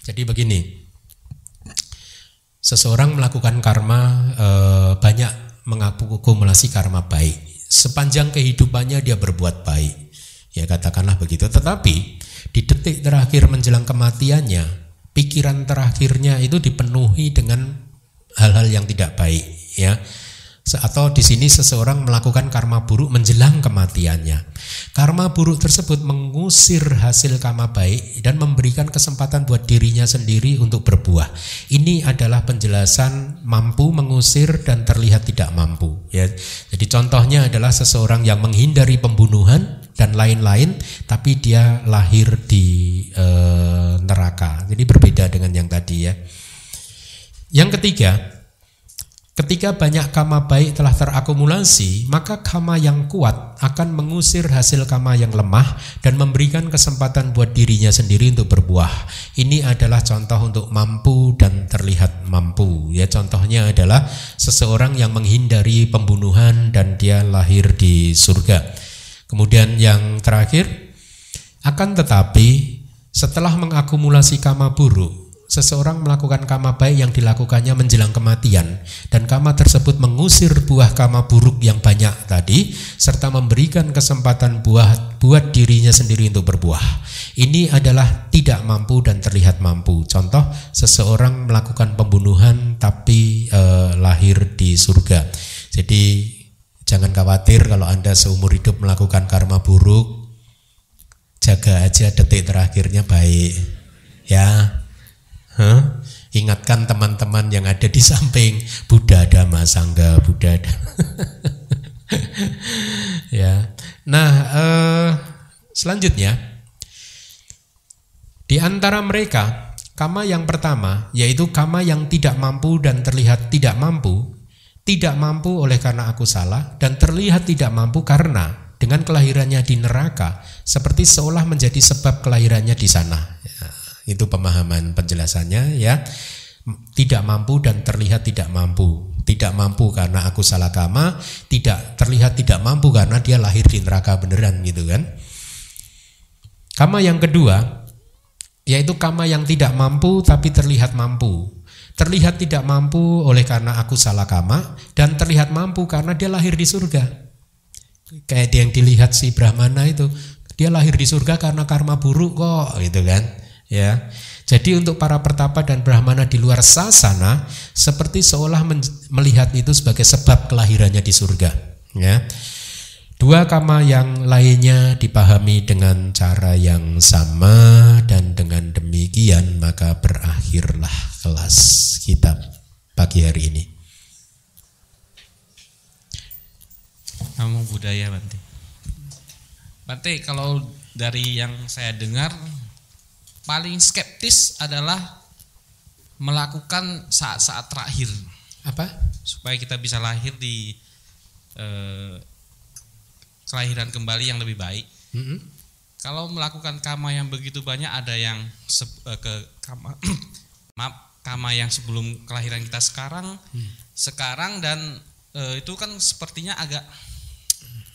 Jadi begini, seseorang melakukan karma e, banyak mengakumulasi karma baik. Sepanjang kehidupannya dia berbuat baik. Ya katakanlah begitu. Tetapi di detik terakhir menjelang kematiannya pikiran terakhirnya itu dipenuhi dengan hal-hal yang tidak baik ya atau di sini seseorang melakukan karma buruk menjelang kematiannya. Karma buruk tersebut mengusir hasil karma baik dan memberikan kesempatan buat dirinya sendiri untuk berbuah. Ini adalah penjelasan mampu mengusir dan terlihat tidak mampu. Ya, jadi contohnya adalah seseorang yang menghindari pembunuhan dan lain-lain, tapi dia lahir di e, neraka. Jadi berbeda dengan yang tadi ya. Yang ketiga, ketika banyak kama baik telah terakumulasi, maka kama yang kuat akan mengusir hasil kama yang lemah dan memberikan kesempatan buat dirinya sendiri untuk berbuah. Ini adalah contoh untuk mampu dan terlihat mampu. Ya, contohnya adalah seseorang yang menghindari pembunuhan dan dia lahir di surga. Kemudian yang terakhir, akan tetapi setelah mengakumulasi kama buruk, seseorang melakukan kama baik yang dilakukannya menjelang kematian dan kama tersebut mengusir buah kama buruk yang banyak tadi serta memberikan kesempatan buah buat dirinya sendiri untuk berbuah. Ini adalah tidak mampu dan terlihat mampu. Contoh seseorang melakukan pembunuhan tapi eh, lahir di surga. Jadi Jangan khawatir kalau Anda seumur hidup melakukan karma buruk, jaga aja detik terakhirnya baik. Ya. Huh? Ingatkan teman-teman yang ada di samping Buddha Dhamma Sangga Buddha *laughs* ya. Nah, eh, selanjutnya di antara mereka kama yang pertama yaitu kama yang tidak mampu dan terlihat tidak mampu tidak mampu oleh karena aku salah dan terlihat tidak mampu karena dengan kelahirannya di neraka seperti seolah menjadi sebab kelahirannya di sana. Itu pemahaman penjelasannya ya. Tidak mampu dan terlihat tidak mampu. Tidak mampu karena aku salah kama, tidak terlihat tidak mampu karena dia lahir di neraka beneran gitu kan. Kama yang kedua yaitu kama yang tidak mampu tapi terlihat mampu terlihat tidak mampu oleh karena aku salah kama dan terlihat mampu karena dia lahir di surga. Kayak yang dilihat si Brahmana itu, dia lahir di surga karena karma buruk kok, gitu kan? ya. Jadi untuk para pertapa dan brahmana di luar sasana seperti seolah melihat itu sebagai sebab kelahirannya di surga, ya. Dua kama yang lainnya dipahami dengan cara yang sama dan dengan demikian maka berakhirlah kelas kita pagi hari ini. Kamu budaya Bante. Bante kalau dari yang saya dengar paling skeptis adalah melakukan saat-saat terakhir Apa? supaya kita bisa lahir di eh, kelahiran kembali yang lebih baik. Mm-mm. Kalau melakukan kama yang begitu banyak ada yang se- eh, ke kama *coughs* maaf kama yang sebelum kelahiran kita sekarang sekarang dan eh, itu kan sepertinya agak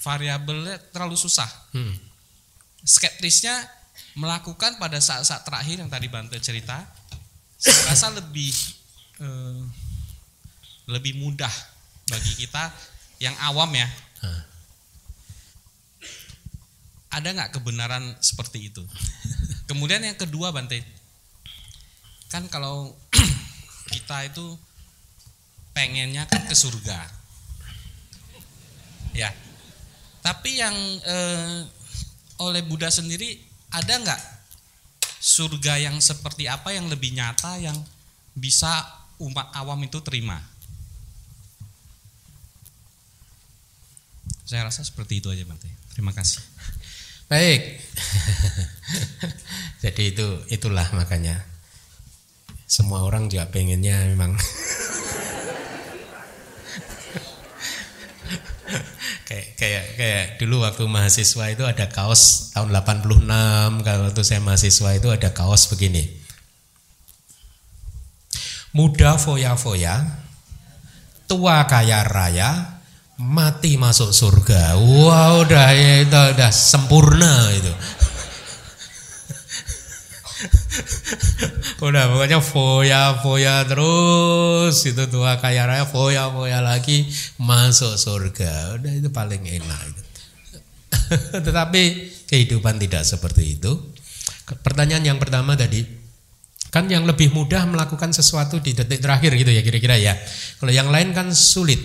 variabelnya terlalu susah. Hmm. Skeptisnya melakukan pada saat-saat terakhir yang tadi Bante cerita, saya rasa lebih eh, lebih mudah bagi kita yang awam ya. Ada nggak kebenaran seperti itu? Kemudian yang kedua Bante, kan kalau *clears throat* kita itu pengennya kan ke surga, ya. Tapi yang eh, oleh Buddha sendiri ada nggak surga yang seperti apa yang lebih nyata yang bisa umat awam itu terima? Saya rasa seperti itu aja Bante. Terima kasih. Baik. *laughs* Jadi itu itulah makanya semua orang juga pengennya memang *laughs* kayak kayak kayak dulu waktu mahasiswa itu ada kaos tahun 86 kalau waktu saya mahasiswa itu ada kaos begini. Muda foya-foya, tua kaya raya, mati masuk surga. Wah udah ya, itu udah sempurna itu. *laughs* udah pokoknya foya foya terus itu tua kaya raya foya foya lagi masuk surga. Udah itu paling enak. *laughs* Tetapi kehidupan tidak seperti itu. Pertanyaan yang pertama tadi, kan yang lebih mudah melakukan sesuatu di detik terakhir gitu ya kira-kira ya. Kalau yang lain kan sulit.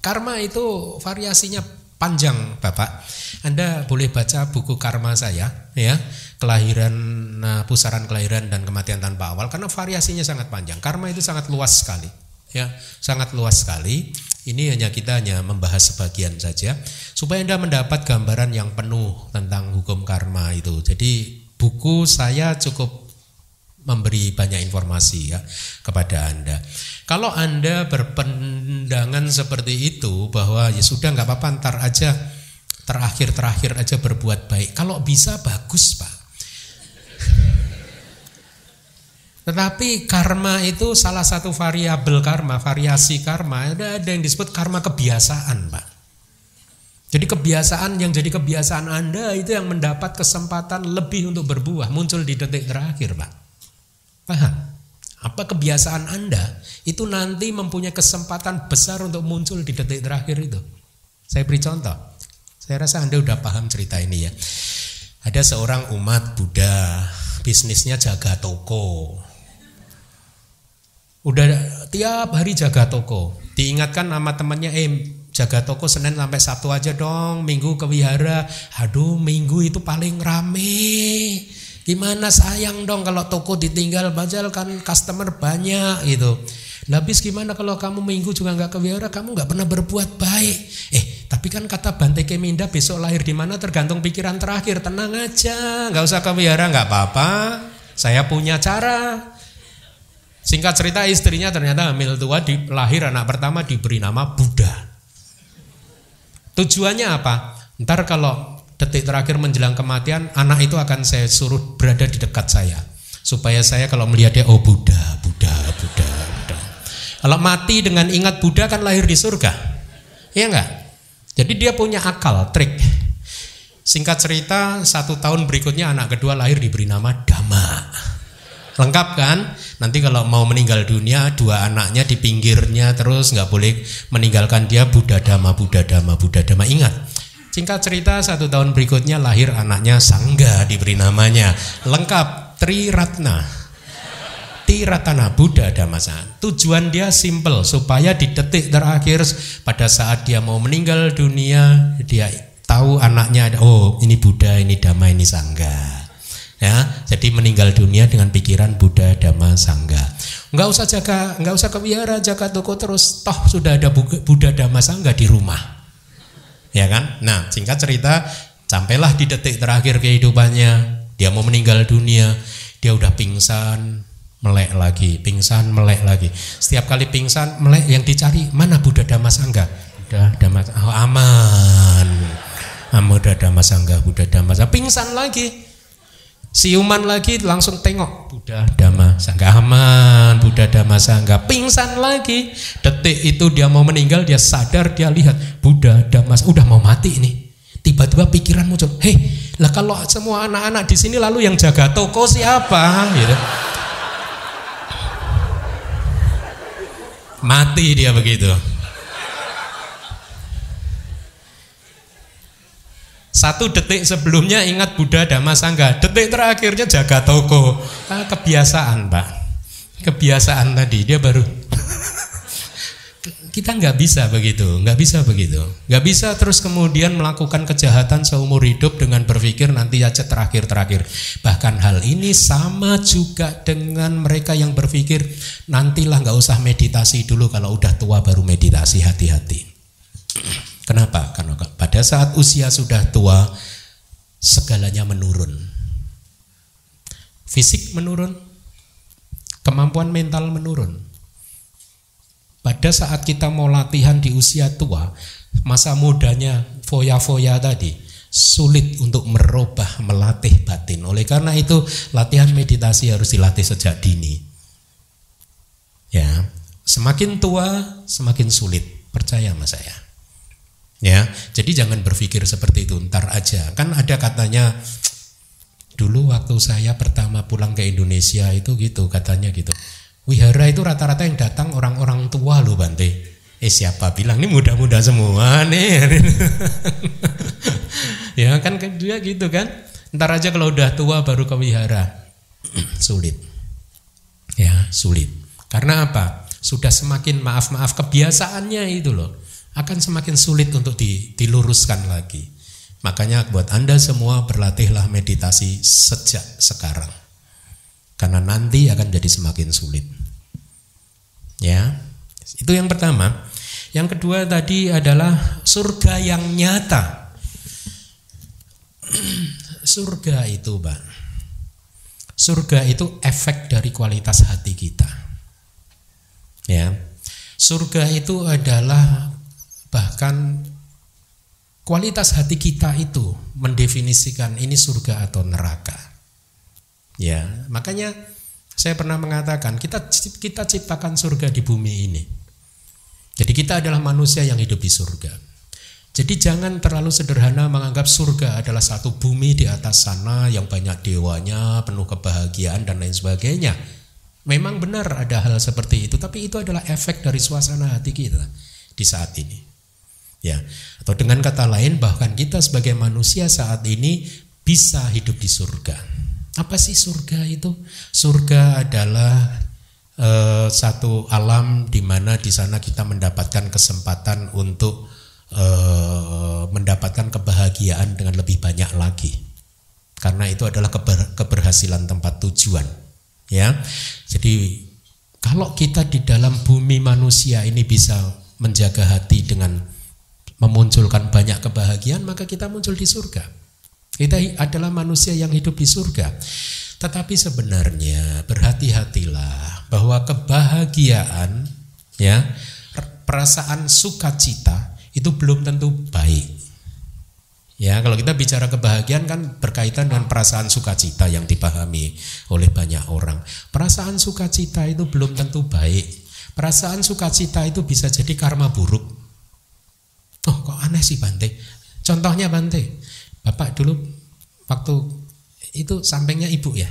Karma itu variasinya panjang, Bapak. Anda boleh baca buku karma saya, ya, kelahiran, nah, pusaran kelahiran dan kematian tanpa awal, karena variasinya sangat panjang. Karma itu sangat luas sekali, ya, sangat luas sekali. Ini hanya kita hanya membahas sebagian saja, supaya Anda mendapat gambaran yang penuh tentang hukum karma itu. Jadi buku saya cukup memberi banyak informasi ya kepada Anda. Kalau Anda berpendangan seperti itu bahwa ya sudah nggak apa-apa ntar aja terakhir-terakhir aja berbuat baik. Kalau bisa bagus, Pak. Tetapi karma itu salah satu variabel karma, variasi karma. Ada ada yang disebut karma kebiasaan, Pak. Jadi kebiasaan yang jadi kebiasaan Anda itu yang mendapat kesempatan lebih untuk berbuah, muncul di detik terakhir, Pak. Paham? Apa kebiasaan Anda itu nanti mempunyai kesempatan besar untuk muncul di detik terakhir itu. Saya beri contoh. Saya rasa Anda udah paham cerita ini ya. Ada seorang umat Buddha, bisnisnya jaga toko. Udah tiap hari jaga toko. Diingatkan sama temannya, eh jaga toko Senin sampai Sabtu aja dong, Minggu ke wihara. Aduh, Minggu itu paling rame. Gimana sayang dong kalau toko ditinggal bajal kan customer banyak gitu. Habis gimana kalau kamu minggu juga nggak ke wihara, kamu nggak pernah berbuat baik. Eh, tapi kan kata Bante Keminda besok lahir di mana tergantung pikiran terakhir. Tenang aja, nggak usah ke wihara, nggak apa-apa. Saya punya cara. Singkat cerita istrinya ternyata hamil tua, di, lahir anak pertama diberi nama Buddha. Tujuannya apa? Ntar kalau detik terakhir menjelang kematian, anak itu akan saya suruh berada di dekat saya. Supaya saya kalau melihat dia, oh Buddha, Buddha, Buddha, Buddha. Kalau mati dengan ingat Buddha kan lahir di surga. Iya enggak? Jadi dia punya akal, trik. Singkat cerita, satu tahun berikutnya anak kedua lahir diberi nama Dhamma. Lengkap kan? Nanti kalau mau meninggal dunia, dua anaknya di pinggirnya terus nggak boleh meninggalkan dia Buddha Dhamma, Buddha Dhamma, Buddha Dhamma. Ingat, Singkat cerita satu tahun berikutnya lahir anaknya Sangga diberi namanya lengkap Tri Ratna. Tiratana Buddha Dhamasa. Tujuan dia simple supaya di detik terakhir pada saat dia mau meninggal dunia dia tahu anaknya oh ini Buddha, ini Dhamma, ini Sangga. Ya, jadi meninggal dunia dengan pikiran Buddha, Dhamma, Sangga. Enggak usah jaga, enggak usah ke wihara, jaga toko terus. Toh sudah ada Buddha, Dhamma, Sangga di rumah. Ya kan? Nah, singkat cerita, sampailah di detik terakhir kehidupannya, dia mau meninggal dunia, dia udah pingsan, melek lagi, pingsan, melek lagi. Setiap kali pingsan, melek yang dicari mana Buddha Damasangga? Buddha Damas, oh, aman. Buddha Damasangga, Buddha Damasangga. Pingsan lagi. Siuman lagi langsung tengok Buddha Dhamma Sangga aman Buddha Dhamma Sangga pingsan lagi detik itu dia mau meninggal dia sadar dia lihat Buddha Dhamma udah mau mati ini tiba-tiba pikiran muncul hei lah kalau semua anak-anak di sini lalu yang jaga toko siapa gitu mati dia begitu Satu detik sebelumnya ingat Buddha Dhamma Sangga, detik terakhirnya jaga toko. Ah, kebiasaan, Pak. Kebiasaan tadi dia baru kita nggak bisa begitu, nggak bisa begitu, nggak bisa terus kemudian melakukan kejahatan seumur hidup dengan berpikir nanti aja terakhir terakhir. Bahkan hal ini sama juga dengan mereka yang berpikir nantilah nggak usah meditasi dulu kalau udah tua baru meditasi hati-hati. Kenapa? Karena pada saat usia sudah tua, segalanya menurun. Fisik menurun, kemampuan mental menurun. Pada saat kita mau latihan di usia tua, masa mudanya foya-foya tadi, sulit untuk merubah, melatih batin. Oleh karena itu, latihan meditasi harus dilatih sejak dini. Ya, semakin tua, semakin sulit. Percaya sama saya. Ya, jadi jangan berpikir seperti itu ntar aja. Kan ada katanya dulu waktu saya pertama pulang ke Indonesia itu gitu katanya gitu. Wihara itu rata-rata yang datang orang-orang tua loh Bante. Eh siapa bilang ini muda-muda semua nih. *laughs* ya kan dia gitu kan. Ntar aja kalau udah tua baru ke wihara. *clears throat* sulit. Ya, sulit. Karena apa? Sudah semakin maaf-maaf kebiasaannya itu loh akan semakin sulit untuk diluruskan lagi. Makanya buat Anda semua berlatihlah meditasi sejak sekarang. Karena nanti akan jadi semakin sulit. Ya. Itu yang pertama. Yang kedua tadi adalah surga yang nyata. *clears throat* surga itu, Bang. Surga itu efek dari kualitas hati kita. Ya. Surga itu adalah Bahkan kualitas hati kita itu mendefinisikan ini surga atau neraka. Ya, makanya saya pernah mengatakan kita kita ciptakan surga di bumi ini. Jadi kita adalah manusia yang hidup di surga. Jadi jangan terlalu sederhana menganggap surga adalah satu bumi di atas sana yang banyak dewanya, penuh kebahagiaan dan lain sebagainya. Memang benar ada hal seperti itu, tapi itu adalah efek dari suasana hati kita di saat ini. Ya, atau dengan kata lain bahkan kita sebagai manusia saat ini bisa hidup di surga. Apa sih surga itu? Surga adalah uh, satu alam di mana di sana kita mendapatkan kesempatan untuk uh, mendapatkan kebahagiaan dengan lebih banyak lagi. Karena itu adalah keber, keberhasilan tempat tujuan. Ya. Jadi kalau kita di dalam bumi manusia ini bisa menjaga hati dengan memunculkan banyak kebahagiaan, maka kita muncul di surga. Kita adalah manusia yang hidup di surga. Tetapi sebenarnya berhati-hatilah bahwa kebahagiaan ya, perasaan sukacita itu belum tentu baik. Ya, kalau kita bicara kebahagiaan kan berkaitan dengan perasaan sukacita yang dipahami oleh banyak orang. Perasaan sukacita itu belum tentu baik. Perasaan sukacita itu bisa jadi karma buruk. Oh kok aneh sih Bante. Contohnya Bante, Bapak dulu waktu itu sampingnya ibu ya.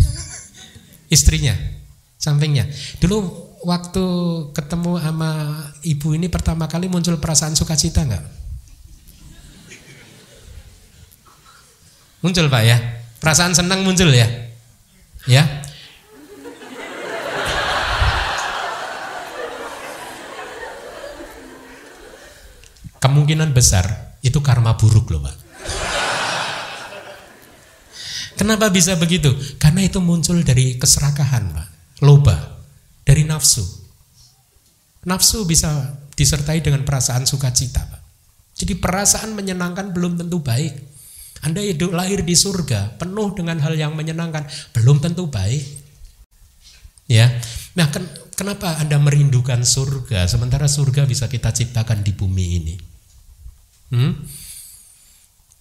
*laughs* Istrinya, sampingnya. Dulu waktu ketemu sama ibu ini pertama kali muncul perasaan sukacita enggak? Muncul Pak ya. Perasaan senang muncul ya. Ya. kemungkinan besar itu karma buruk loh Pak. Kenapa bisa begitu? Karena itu muncul dari keserakahan Pak, loba, dari nafsu. Nafsu bisa disertai dengan perasaan sukacita Pak. Jadi perasaan menyenangkan belum tentu baik. Anda hidup lahir di surga penuh dengan hal yang menyenangkan belum tentu baik. Ya. Nah, ken kenapa Anda merindukan surga sementara surga bisa kita ciptakan di bumi ini? Hmm?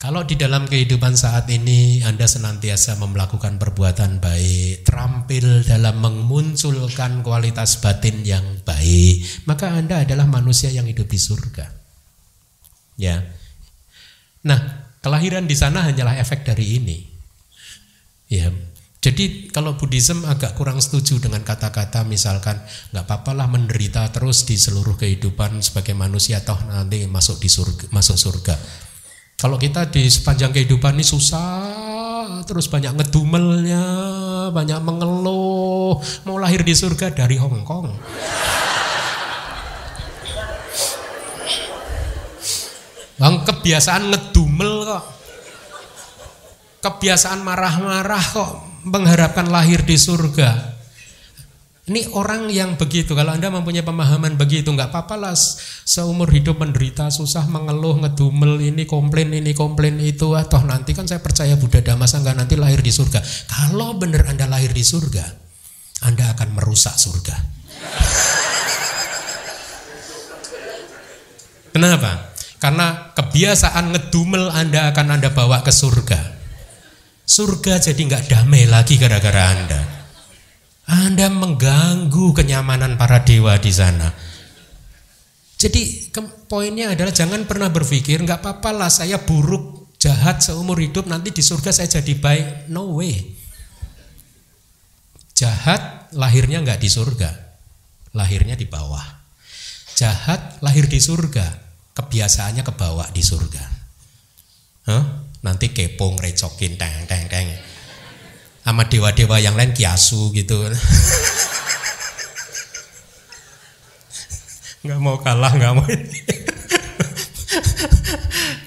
Kalau di dalam kehidupan saat ini Anda senantiasa melakukan perbuatan baik, terampil dalam memunculkan kualitas batin yang baik, maka Anda adalah manusia yang hidup di surga. Ya. Nah, kelahiran di sana hanyalah efek dari ini. Ya. Jadi kalau Buddhism agak kurang setuju dengan kata-kata misalkan nggak apa-apalah menderita terus di seluruh kehidupan sebagai manusia toh nanti masuk di surga, masuk surga. Kalau kita di sepanjang kehidupan ini susah, terus banyak ngedumelnya, banyak mengeluh, mau lahir di surga dari Hong Kong. Bang kebiasaan ngedumel kok. Kebiasaan marah-marah kok mengharapkan lahir di surga. Ini orang yang begitu, kalau Anda mempunyai pemahaman begitu, nggak apa-apa lah seumur hidup menderita, susah, mengeluh, ngedumel, ini komplain, ini komplain itu, toh nanti kan saya percaya Buddha Dhamma Sangha nanti lahir di surga. Kalau benar Anda lahir di surga, Anda akan merusak surga. Kenapa? Karena kebiasaan ngedumel Anda akan Anda bawa ke surga. Surga jadi nggak damai lagi gara-gara Anda. Anda mengganggu kenyamanan para dewa di sana. Jadi poinnya adalah jangan pernah berpikir nggak apa-apa lah saya buruk jahat seumur hidup nanti di surga saya jadi baik. No way. Jahat lahirnya nggak di surga, lahirnya di bawah. Jahat lahir di surga, kebiasaannya kebawa di surga. Huh? Nanti kepong recokin teng teng teng sama dewa-dewa yang lain kiasu gitu. Nggak mau kalah nggak mau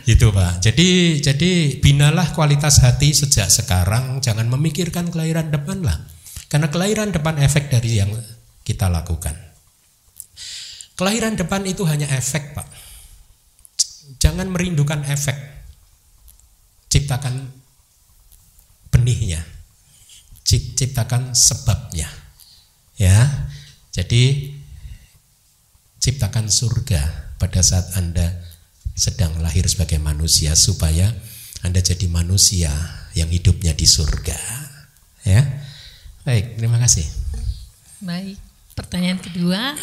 gitu pak. Jadi jadi binalah kualitas hati sejak sekarang. Jangan memikirkan kelahiran depan lah. Karena kelahiran depan efek dari yang kita lakukan. Kelahiran depan itu hanya efek pak. Jangan merindukan efek. Ciptakan benihnya ciptakan sebabnya. Ya. Jadi ciptakan surga pada saat Anda sedang lahir sebagai manusia supaya Anda jadi manusia yang hidupnya di surga. Ya. Baik, terima kasih. Baik, pertanyaan kedua.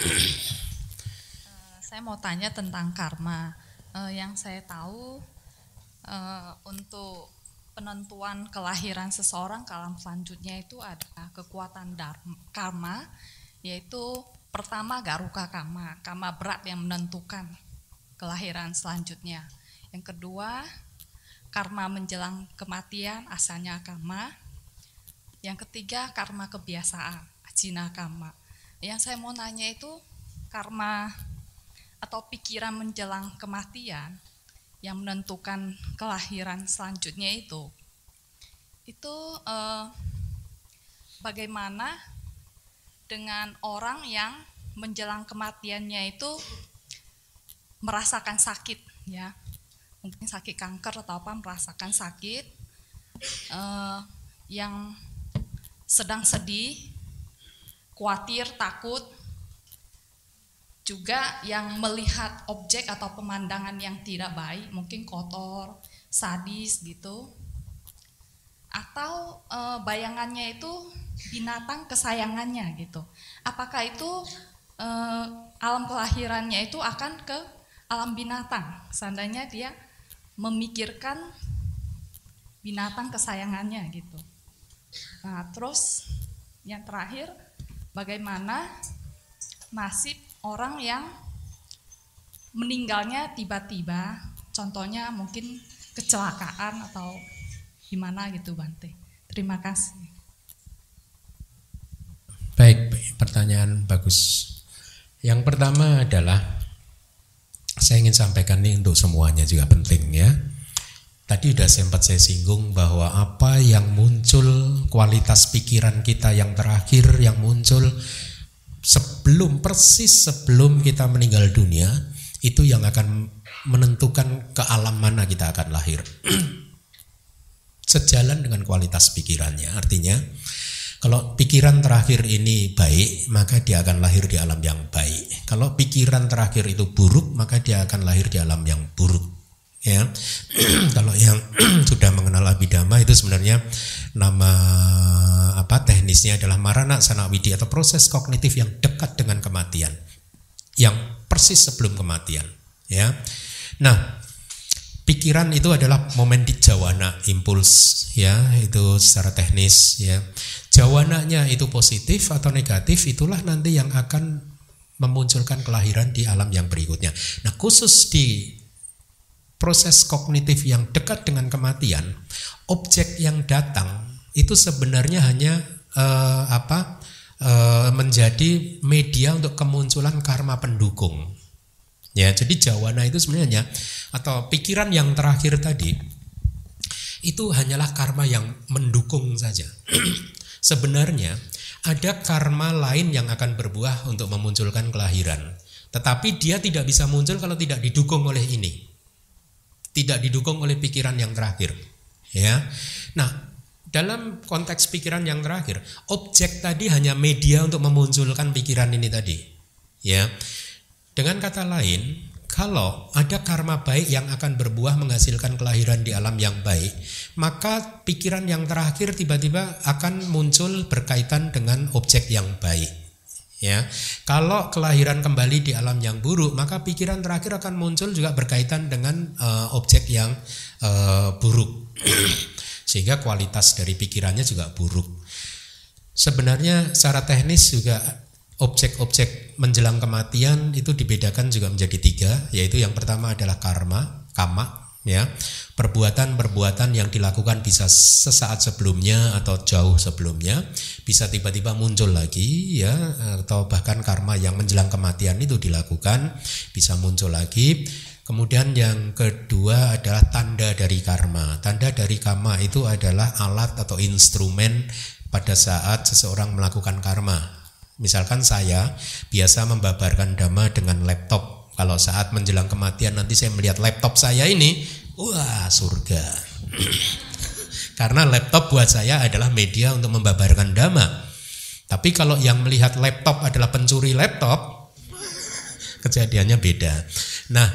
Uh, saya mau tanya tentang karma. Uh, yang saya tahu uh, untuk penentuan kelahiran seseorang ke alam selanjutnya itu ada kekuatan dharma, karma yaitu pertama garuka karma, karma berat yang menentukan kelahiran selanjutnya. Yang kedua, karma menjelang kematian asalnya karma. Yang ketiga, karma kebiasaan, ajina karma. Yang saya mau nanya itu karma atau pikiran menjelang kematian yang menentukan kelahiran selanjutnya itu. Itu eh, bagaimana dengan orang yang menjelang kematiannya itu merasakan sakit ya. Mungkin sakit kanker atau apa merasakan sakit eh, yang sedang sedih khawatir takut juga yang melihat objek atau pemandangan yang tidak baik, mungkin kotor, sadis gitu. Atau e, bayangannya itu binatang kesayangannya gitu. Apakah itu e, alam kelahirannya itu akan ke alam binatang? Seandainya dia memikirkan binatang kesayangannya gitu. Nah, terus yang terakhir bagaimana nasib orang yang meninggalnya tiba-tiba, contohnya mungkin kecelakaan atau gimana gitu Bante. Terima kasih. Baik, pertanyaan bagus. Yang pertama adalah saya ingin sampaikan ini untuk semuanya juga penting ya. Tadi sudah sempat saya singgung bahwa apa yang muncul kualitas pikiran kita yang terakhir yang muncul sebelum persis sebelum kita meninggal dunia itu yang akan menentukan ke alam mana kita akan lahir. *clears throat* Sejalan dengan kualitas pikirannya. Artinya kalau pikiran terakhir ini baik, maka dia akan lahir di alam yang baik. Kalau pikiran terakhir itu buruk, maka dia akan lahir di alam yang buruk. Ya, *clears throat* kalau yang *clears throat* sudah mengenal abidama itu sebenarnya nama apa teknisnya adalah marana sanawidi atau proses kognitif yang dekat dengan kematian, yang persis sebelum kematian. Ya, Nah, pikiran itu adalah momen di jawana, impuls ya, itu secara teknis ya. Jawananya itu positif atau negatif, itulah nanti yang akan memunculkan kelahiran di alam yang berikutnya. Nah, khusus di proses kognitif yang dekat dengan kematian, objek yang datang itu sebenarnya hanya uh, apa? Uh, menjadi media untuk kemunculan karma pendukung Ya, jadi jawana itu sebenarnya atau pikiran yang terakhir tadi itu hanyalah karma yang mendukung saja. *clears throat* sebenarnya ada karma lain yang akan berbuah untuk memunculkan kelahiran. Tetapi dia tidak bisa muncul kalau tidak didukung oleh ini. Tidak didukung oleh pikiran yang terakhir. Ya. Nah, dalam konteks pikiran yang terakhir, objek tadi hanya media untuk memunculkan pikiran ini tadi. Ya. Dengan kata lain, kalau ada karma baik yang akan berbuah menghasilkan kelahiran di alam yang baik, maka pikiran yang terakhir tiba-tiba akan muncul berkaitan dengan objek yang baik. Ya, kalau kelahiran kembali di alam yang buruk, maka pikiran terakhir akan muncul juga berkaitan dengan uh, objek yang uh, buruk, *clears throat* sehingga kualitas dari pikirannya juga buruk. Sebenarnya secara teknis juga objek-objek menjelang kematian itu dibedakan juga menjadi tiga, yaitu yang pertama adalah karma, kama, ya perbuatan-perbuatan yang dilakukan bisa sesaat sebelumnya atau jauh sebelumnya bisa tiba-tiba muncul lagi ya atau bahkan karma yang menjelang kematian itu dilakukan bisa muncul lagi kemudian yang kedua adalah tanda dari karma tanda dari karma itu adalah alat atau instrumen pada saat seseorang melakukan karma Misalkan saya biasa membabarkan dhamma dengan laptop. Kalau saat menjelang kematian nanti saya melihat laptop saya ini, wah surga. *clears throat* Karena laptop buat saya adalah media untuk membabarkan dhamma. Tapi kalau yang melihat laptop adalah pencuri laptop, *laughs* kejadiannya beda. Nah,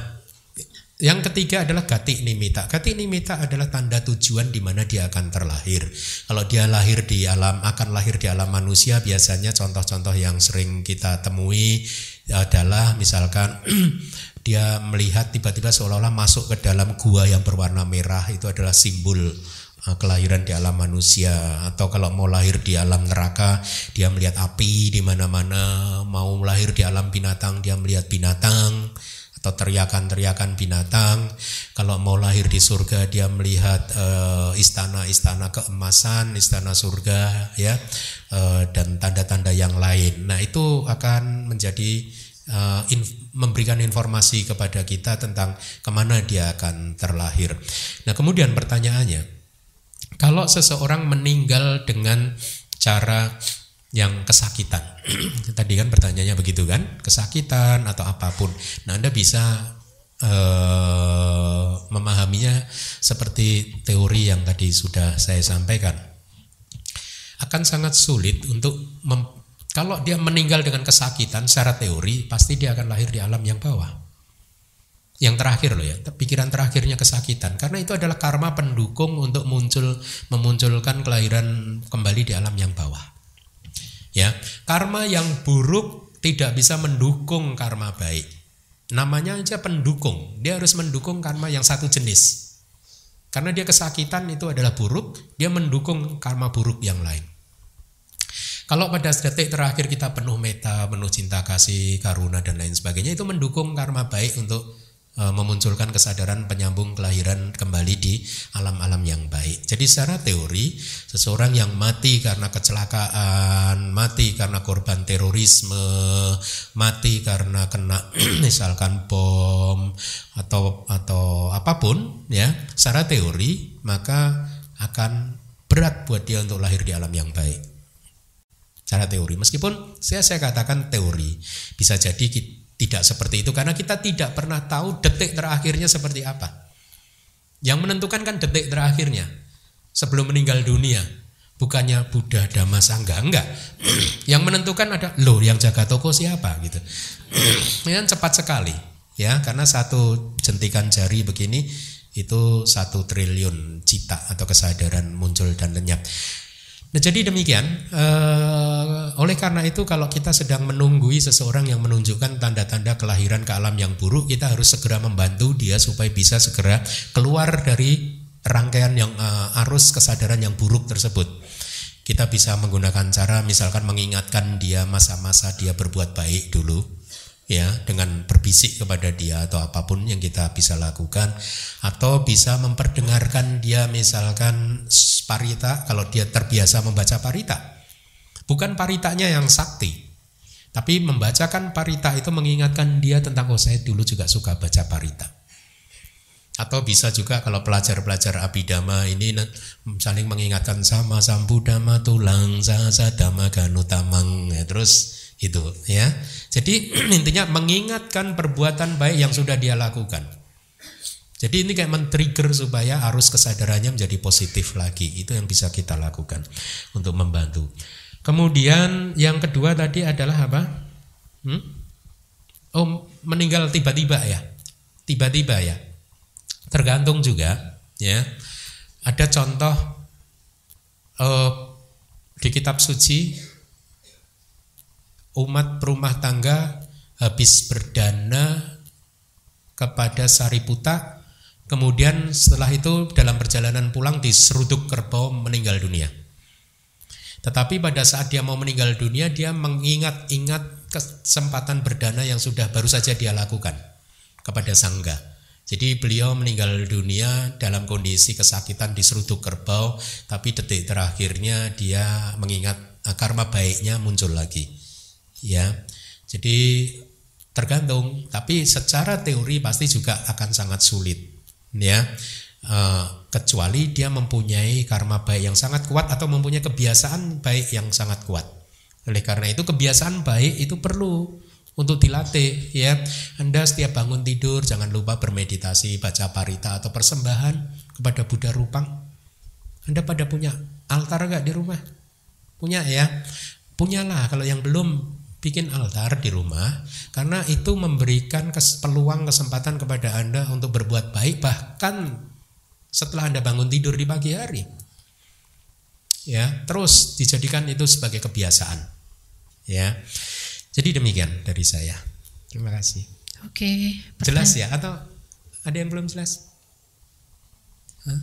yang ketiga adalah gati nimita. Gati nimita adalah tanda tujuan di mana dia akan terlahir. Kalau dia lahir di alam akan lahir di alam manusia biasanya contoh-contoh yang sering kita temui adalah misalkan *clears throat* dia melihat tiba-tiba seolah-olah masuk ke dalam gua yang berwarna merah itu adalah simbol eh, kelahiran di alam manusia atau kalau mau lahir di alam neraka dia melihat api di mana-mana mau lahir di alam binatang dia melihat binatang atau teriakan-teriakan binatang. Kalau mau lahir di surga dia melihat istana istana-istana keemasan, istana surga ya uh, dan tanda-tanda yang lain. Nah, itu akan menjadi uh, inf memberikan informasi kepada kita tentang ke mana dia akan terlahir. Nah, kemudian pertanyaannya, kalau seseorang meninggal dengan cara yang kesakitan. *clears throat* Tadi kan pertanyaannya begitu kan, kesakitan atau apa pun. Nah, Anda bisa uh, memahaminya seperti teori yang tadi sudah saya sampaikan. Akan sangat sulit untuk kalau dia meninggal dengan kesakitan secara teori, pasti dia akan lahir di alam yang bawah. Yang terakhir loh ya, pikiran terakhirnya kesakitan karena itu adalah karma pendukung untuk muncul memunculkan kelahiran kembali di alam yang bawah. Ya, karma yang buruk tidak bisa mendukung karma baik. Namanya aja pendukung. Dia harus mendukung karma yang satu jenis. Karena dia kesakitan itu adalah buruk, dia mendukung karma buruk yang lain. Kalau pada detik terakhir kita penuh meta, penuh cinta kasih, karuna dan lain sebagainya itu mendukung karma baik untuk memunculkan kesadaran penyambung kelahiran kembali di alam-alam yang baik. Jadi secara teori seseorang yang mati karena kecelakaan, mati karena korban terorisme, mati karena kena *clears throat* misalkan bom atau atau apa pun ya, secara teori maka akan berat buat dia untuk lahir di alam yang baik. Secara teori meskipun saya saya katakan teori bisa jadi Tidak seperti itu karena kita tidak pernah tahu detik terakhirnya seperti apa. Yang menentukan kan detik terakhirnya sebelum meninggal dunia. Bukannya Buddha Dhamma Sangga enggak. *clears throat* yang menentukan ada loh yang jaga toko siapa gitu. *clears throat* Yang cepat sekali ya karena satu jentikan jari begini itu satu triliun cita atau kesadaran muncul dan lenyap. Nah, jadi demikian. Uh, oleh karena itu, kalau kita sedang menunggui seseorang yang menunjukkan tanda-tanda kelahiran ke alam yang buruk, kita harus segera membantu dia supaya bisa segera keluar dari rangkaian yang uh, arus kesadaran yang buruk tersebut. Kita bisa menggunakan cara, misalkan mengingatkan dia masa-masa dia berbuat baik dulu, ya dengan berbisik kepada dia atau apa pun yang kita bisa lakukan atau bisa memperdengarkan dia misalkan parita kalau dia terbiasa membaca parita bukan paritanya yang sakti tapi membacakan parita itu mengingatkan dia tentang oh saya dulu juga suka baca parita atau bisa juga kalau pelajar-pelajar abidama ini saling mengingatkan sama sambudama tulang sasa dama ganutamang ya, terus itu ya. Jadi *clears throat* intinya mengingatkan perbuatan baik yang sudah dia lakukan. Jadi ini kayak men-trigger supaya arus kesadarannya menjadi positif lagi. Itu yang bisa kita lakukan untuk membantu. Kemudian yang kedua tadi adalah apa? Hmm? Oh, meninggal tiba-tiba ya. Tiba-tiba ya. Tergantung juga ya. Ada contoh uh, di kitab suci umat perumah tangga habis berdana kepada Sariputa kemudian setelah itu dalam perjalanan pulang diseruduk kerbau meninggal dunia. Tetapi pada saat dia mau meninggal dunia dia mengingat-ingat kesempatan berdana yang sudah baru saja dia lakukan kepada sangga jadi beliau meninggal dunia dalam kondisi kesakitan diseruduk kerbau tapi detik terakhirnya dia mengingat karma baiknya muncul lagi ya. Jadi tergantung, tapi secara teori pasti juga akan sangat sulit, ya. E, kecuali dia mempunyai karma baik yang sangat kuat atau mempunyai kebiasaan baik yang sangat kuat. Oleh karena itu kebiasaan baik itu perlu untuk dilatih ya. Anda setiap bangun tidur jangan lupa bermeditasi, baca parita atau persembahan kepada Buddha Rupang. Anda pada punya altar enggak di rumah? Punya ya? Punyalah kalau yang belum bikin altar di rumah karena itu memberikan kes, peluang kesempatan kepada Anda untuk berbuat baik bahkan setelah Anda bangun tidur di pagi hari. Ya, terus dijadikan itu sebagai kebiasaan. Ya. Jadi demikian dari saya. Terima kasih. Oke. Jelas ya atau ada yang belum jelas? Hah?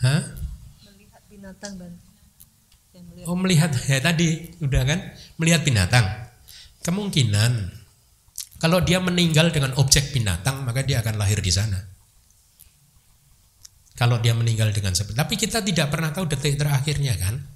Hah? Melihat binatang dan melihat. Oh melihat ya tadi udah kan melihat binatang. Kemungkinan kalau dia meninggal dengan objek binatang maka dia akan lahir di sana. Kalau dia meninggal dengan seperti tapi kita tidak pernah tahu detik terakhirnya kan.